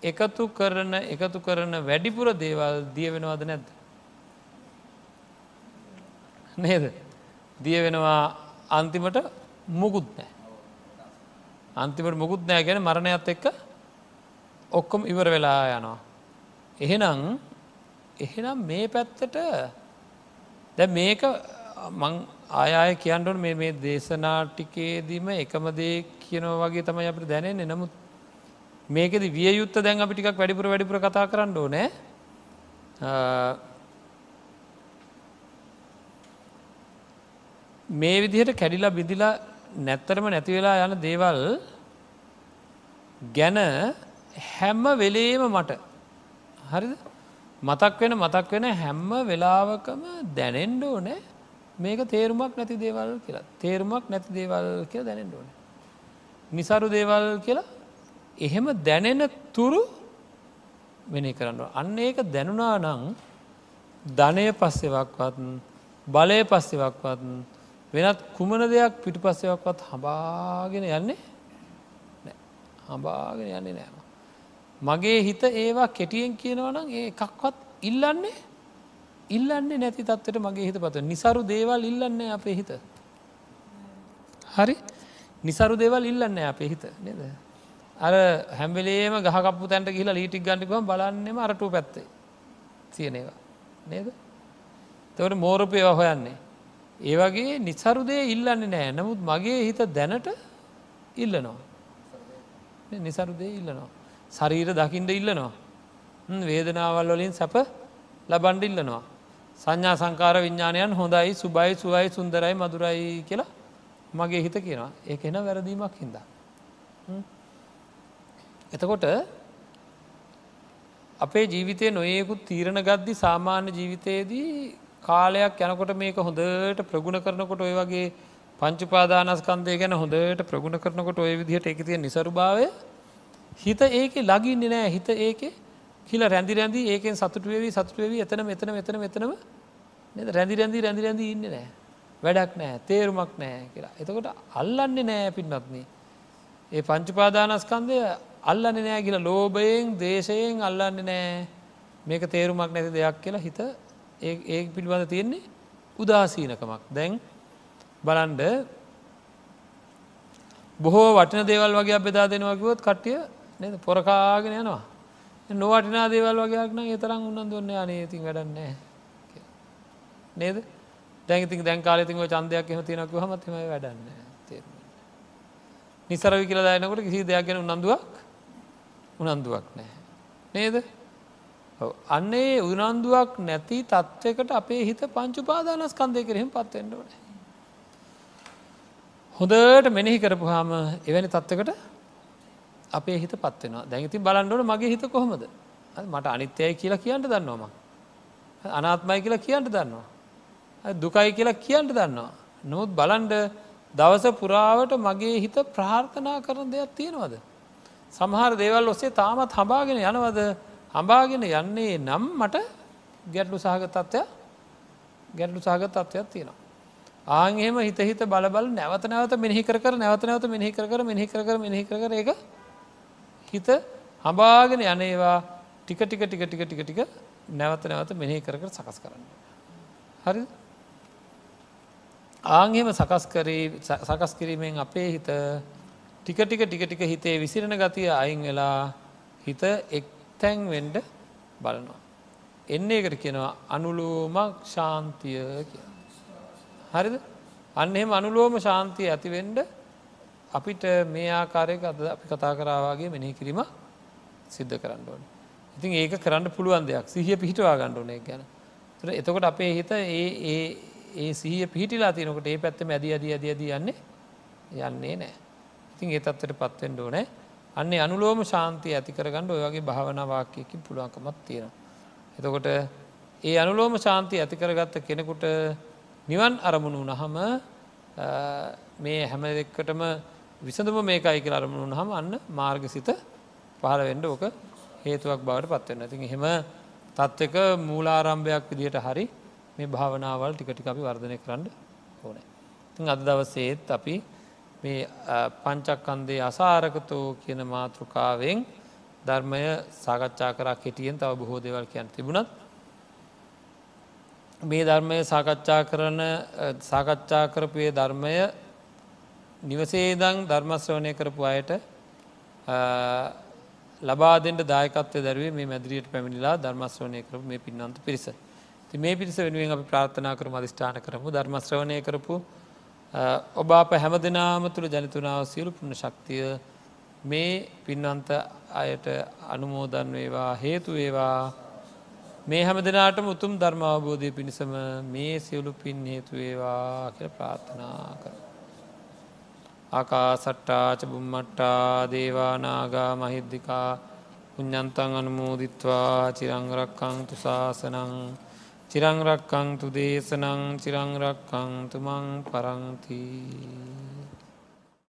එකතු කරන එකතු කරන වැඩිපුර දේවල් දිය වෙනවාද නැද්ද. නේද දිය වෙනවා අන්තිමට මුකුත් නෑ. අන්තිමට මුකුත් නෑ ගැන මරණයත් එක්ක ඔක්කොම ඉවර වෙලා යනවා. එහෙනම් එහෙනම් මේ පැත්තට දැ මේක මං ආය කියන්නට මේ මේ දේශනාටිකේදීම එකම දේ කියනව වගේ තමයි අපට දැනෙන්නේ. නමුත් මේකෙද විය යුත්ත දැන් අපි ටිකක් වැඩිපුර වැඩිපුර කතා කරන්න ඕනෑ. මේ විදිහට කැඩිලා බිදිලා නැත්තරම නැතිවෙලා යන දේවල් ගැන හැම්ම වෙලේම මට හරිද? මතක් වෙන මතක් වෙන හැම්ම වෙලාවකම දැනෙන්ඩ ඕනෑ. මේක තේරුමක් නැති දේවල් කියලා. තේරුමක් නැති දේවල් කියලා දැනෙන්ඩ ඕන. නිසරු දේවල් කියලා එහෙම දැනෙන තුරු වෙන කරන්න අන්න ඒක දැනුනා නං ධනය පස්සෙවක්වත් බලය පස්සෙවක්වත් වෙනත් කුමන දෙයක් පිටු පස්සෙවක්වත් හබාගෙන යන්නේ හබාගෙන යන්නේ නෑම මගේ හිත ඒවා කෙටියෙන් කියනවනම් ඒ එකක්වත් ඉල්ලන්නේ ඉල්ලන්නේ නැති තත්වට මගේ හිත පත නිසරු දේවල් ඉල්ලන්නේ අපේ හිත. හරි? නිසරු දේවල් ඉල්ලන්න අපේ හිත නද? අර හැම්බලේම ගහකපු තැන්ට කියලා ලීටික් ගන්ටිකම බලන්නෙම අරටු පැත්තේ තියනේවා නේද? තවට මෝරපය හොයන්නේ. ඒවගේ නිසරුදේ ඉල්ලන්නේ නෑ නමුත් මගේ හිත දැනට ඉල්ලනවා. නිසරුදේ ඉල්ලනවා. ශරීර දකිින්ට ඉල්ලනවා. වේදනාවල් වලින් සැප ලබන්ඩ ඉල්ලනවා. සංඥා සංකාර විඤ්ඥානයන් හොඳයි සුබයි සුවයි සුන්දරයි මදුරයි කියලා මගේ හිත කියනවා. ඒක එන වැරදීමක් හිද. එතකොට අපේ ජීවිතය නොයෙකුත් තීරණ ගද්දි සාමාන්‍ය ජීවිතයේදී කාලයක් යනකොට මේක හොඳට ප්‍රගුණ කරනකොට ඔය වගේ පංචුපාදානස්කන්දය ගැන හොඳට ප්‍රගුණ කරනකොට ඔය විදිහට එක තිය නිසරුභාවය හිත ඒක ලගින්න නෑ හිත ඒක කියල රැදි රැදි ඒකෙන් සතුටුවවී සතුටුවවී එතන මෙතන මෙතන මෙතනම රැදි රැදි රැදි රැදි ඉන්න නෑ වැඩක් නෑ තේරුමක් නෑ කියලා. එතකොට අල්ලන්නේ නෑ පින්නත්න ඒ පංචුපාදානස්කන්දය අල්ලන්න නෑ කියලා ලෝබයෙන් දේශයෙන් අල්ලන්න නෑ මේක තේරුමක් නැති දෙයක් කියලා හිත ඒ පිළිබඳ තියෙන්නේ උදාසීනකමක්. දැන් බලන්ඩ බොහෝ වටින දේවල් වගේ බෙදා දෙනවකිවොත් කට්ටිය නද? පොරකාගෙන යනවා. නොවටිනා දේවල් වගේයක් නම් එතරම් උන්නන් දුන්න අනේති වැඩන්නේ නේද? දැගති දැන් කාලෙතිව චන්දයක් එම තිනක හමත්ම වැඩන්න නිසරවි කියල දායනකොට කිසි දෙයක් ගැන උනන්දුවක් උනන්දුවක් නෑ නේද? අන්නේ උනන්දුවක් නැති තත්ත්වකට අපේ හිත පංචුපාදානස් කන්දය කරෙහිම පත්වෙන්ඩෝන හොඳට මෙනෙහි කරපුහාම එවැනි තත්ත්වකට අපේ හිත පත්වෙනවා දැඟති බලන්ඩුවන මගේ හිත කොහොමද? මට අනිත්‍යයි කියලා කියන්නට දන්නවම අනාත්මයි කියලා කියන්නට දන්නවා. දුකයි කියලා කියන්නට දන්නවා. නොත් බලන්ඩ දවස පුරාවට මගේ හිත ප්‍රාර්ථනා කරන දෙයක් තියෙනවද? සමහර දේවල් ඔස්සේ තාමත් හබාගෙන යනවද? හබාගෙන යන්නේ නම් මට ගැටලු සහගතත්වය ගැටලු සහගතත්වයක් තියෙනවා. ආංහෙම හිත හිත බලබල නැවත නැවත මෙහි කර නැවත නැවත මෙහි කර මෙහි කර මෙහි කර එක හිත හබාගෙන යනේවා ටික ටික ටික ටික ටික ටික නැවත නැවත මෙහි කර කර සකස් කරන්න. හරි ආංහෙම සකස් කරී සකස් කිරීමෙන් අපේ හිත ටික ටික ටික ටික හිතේ විසිරණ ගතිය අයින් වෙලා හිත එක්තැන් වෙන්ඩ බලනවා. එන්නේ එකට කියනවා අනුලෝමක් ශාන්තිය කිය. හරිද අන්න එහෙම අනුලෝම ශාන්තිය ඇතිවෙන්ඩ අපිට මේ ආකාරයක අද අපි කතා කරාවාගේ මෙනෙහි කිරීම සිද්ධ කරන්න ඕන. ඉතින් ඒක කරන්න පුළුවන් දෙයක් සිහිය පිහිටවා ගණ්ඩුනේ ගැන. එතකොට අපේ හිත ඒ ඒ සිහිය පිහිටිලා තිනකට ඒ පැත්ත මැද අද අද අද යන්නේ යන්නේ නෑ. ඉතින් ඒ තත්වට පත්වෙන්ඩ ඕනෑ අන්නේ අනුලෝම ශාන්තිය ඇති කරගන්න ඔයගේ භාවනවාක්‍යයකින් පුළුවන්කමත් තියෙනවා. එතකොට ඒ අනුලෝම ශාන්තිය ඇති කරගත්ත කෙනෙකුට නිවන් අරමුණු නහම මේ හැම දෙක්කටම විසඳම මේකයි කියල අරමුණු හම අන්න මාර්ගසිත පහළ වෙන්ඩ ඕක හේතුවක් බවට පත්වන්න ඇති එහෙම තත්ත්වක මූලාරම්භයක් විදියට හරි මේ භාවනාවල් ටිකටි අපි වර්ධනය කරන්න ඕනෑ. තින් අද දවසේත් අපි මේ පංචක්කන්දේ අසාරකතෝ කියන මාතෘකාවෙන් ධර්මය සාකච්ඡා කරා කෙටියෙන් තව බොහෝ දෙවල් කියන්න තිබුණත් මේ ධර්මය සාකච්ඡා කරන සාකච්ඡා කරපුයේ ධර්මය නිවසේදං ධර්මශ්‍රවනය කරපු අයට ලබාදෙන්ට දායකත්වය දැරුවේ මේ මැදිරියට පැමිණිලා ධර්මශ්‍රවනය කරපු මේ පින්නන්ත පිරිස. ති මේ පිරිස වෙනුවෙන් අපි ප්‍රාර්ථනා කරම අධිෂ්ඨාන කරමු ධර්මශ්‍රවණය කරපු ඔබ අප හැම දෙනාම තුළ ජනතුනාව සියලු පුුණ ශක්තිය මේ පින්වන්ත අයට අනුමෝදන් වේවා හේතු වේවා මේ හැම දෙනාටම උතුම් ධර්මාවබෝධය පිණිසම මේ සියලු පින් හේතු වේවා කර ප්‍රාර්ථනා කර. ආකා සට්ටාච බුම්මට්ටා දේවානාගා මහිද්දිකා පුඤ්ඥන්තන් අනුමෝදිත්වා චිරංරක්කං තුසාසනං චිරංරක්කං තු දේශනං චිරංරක්කං තුමං පරංතිී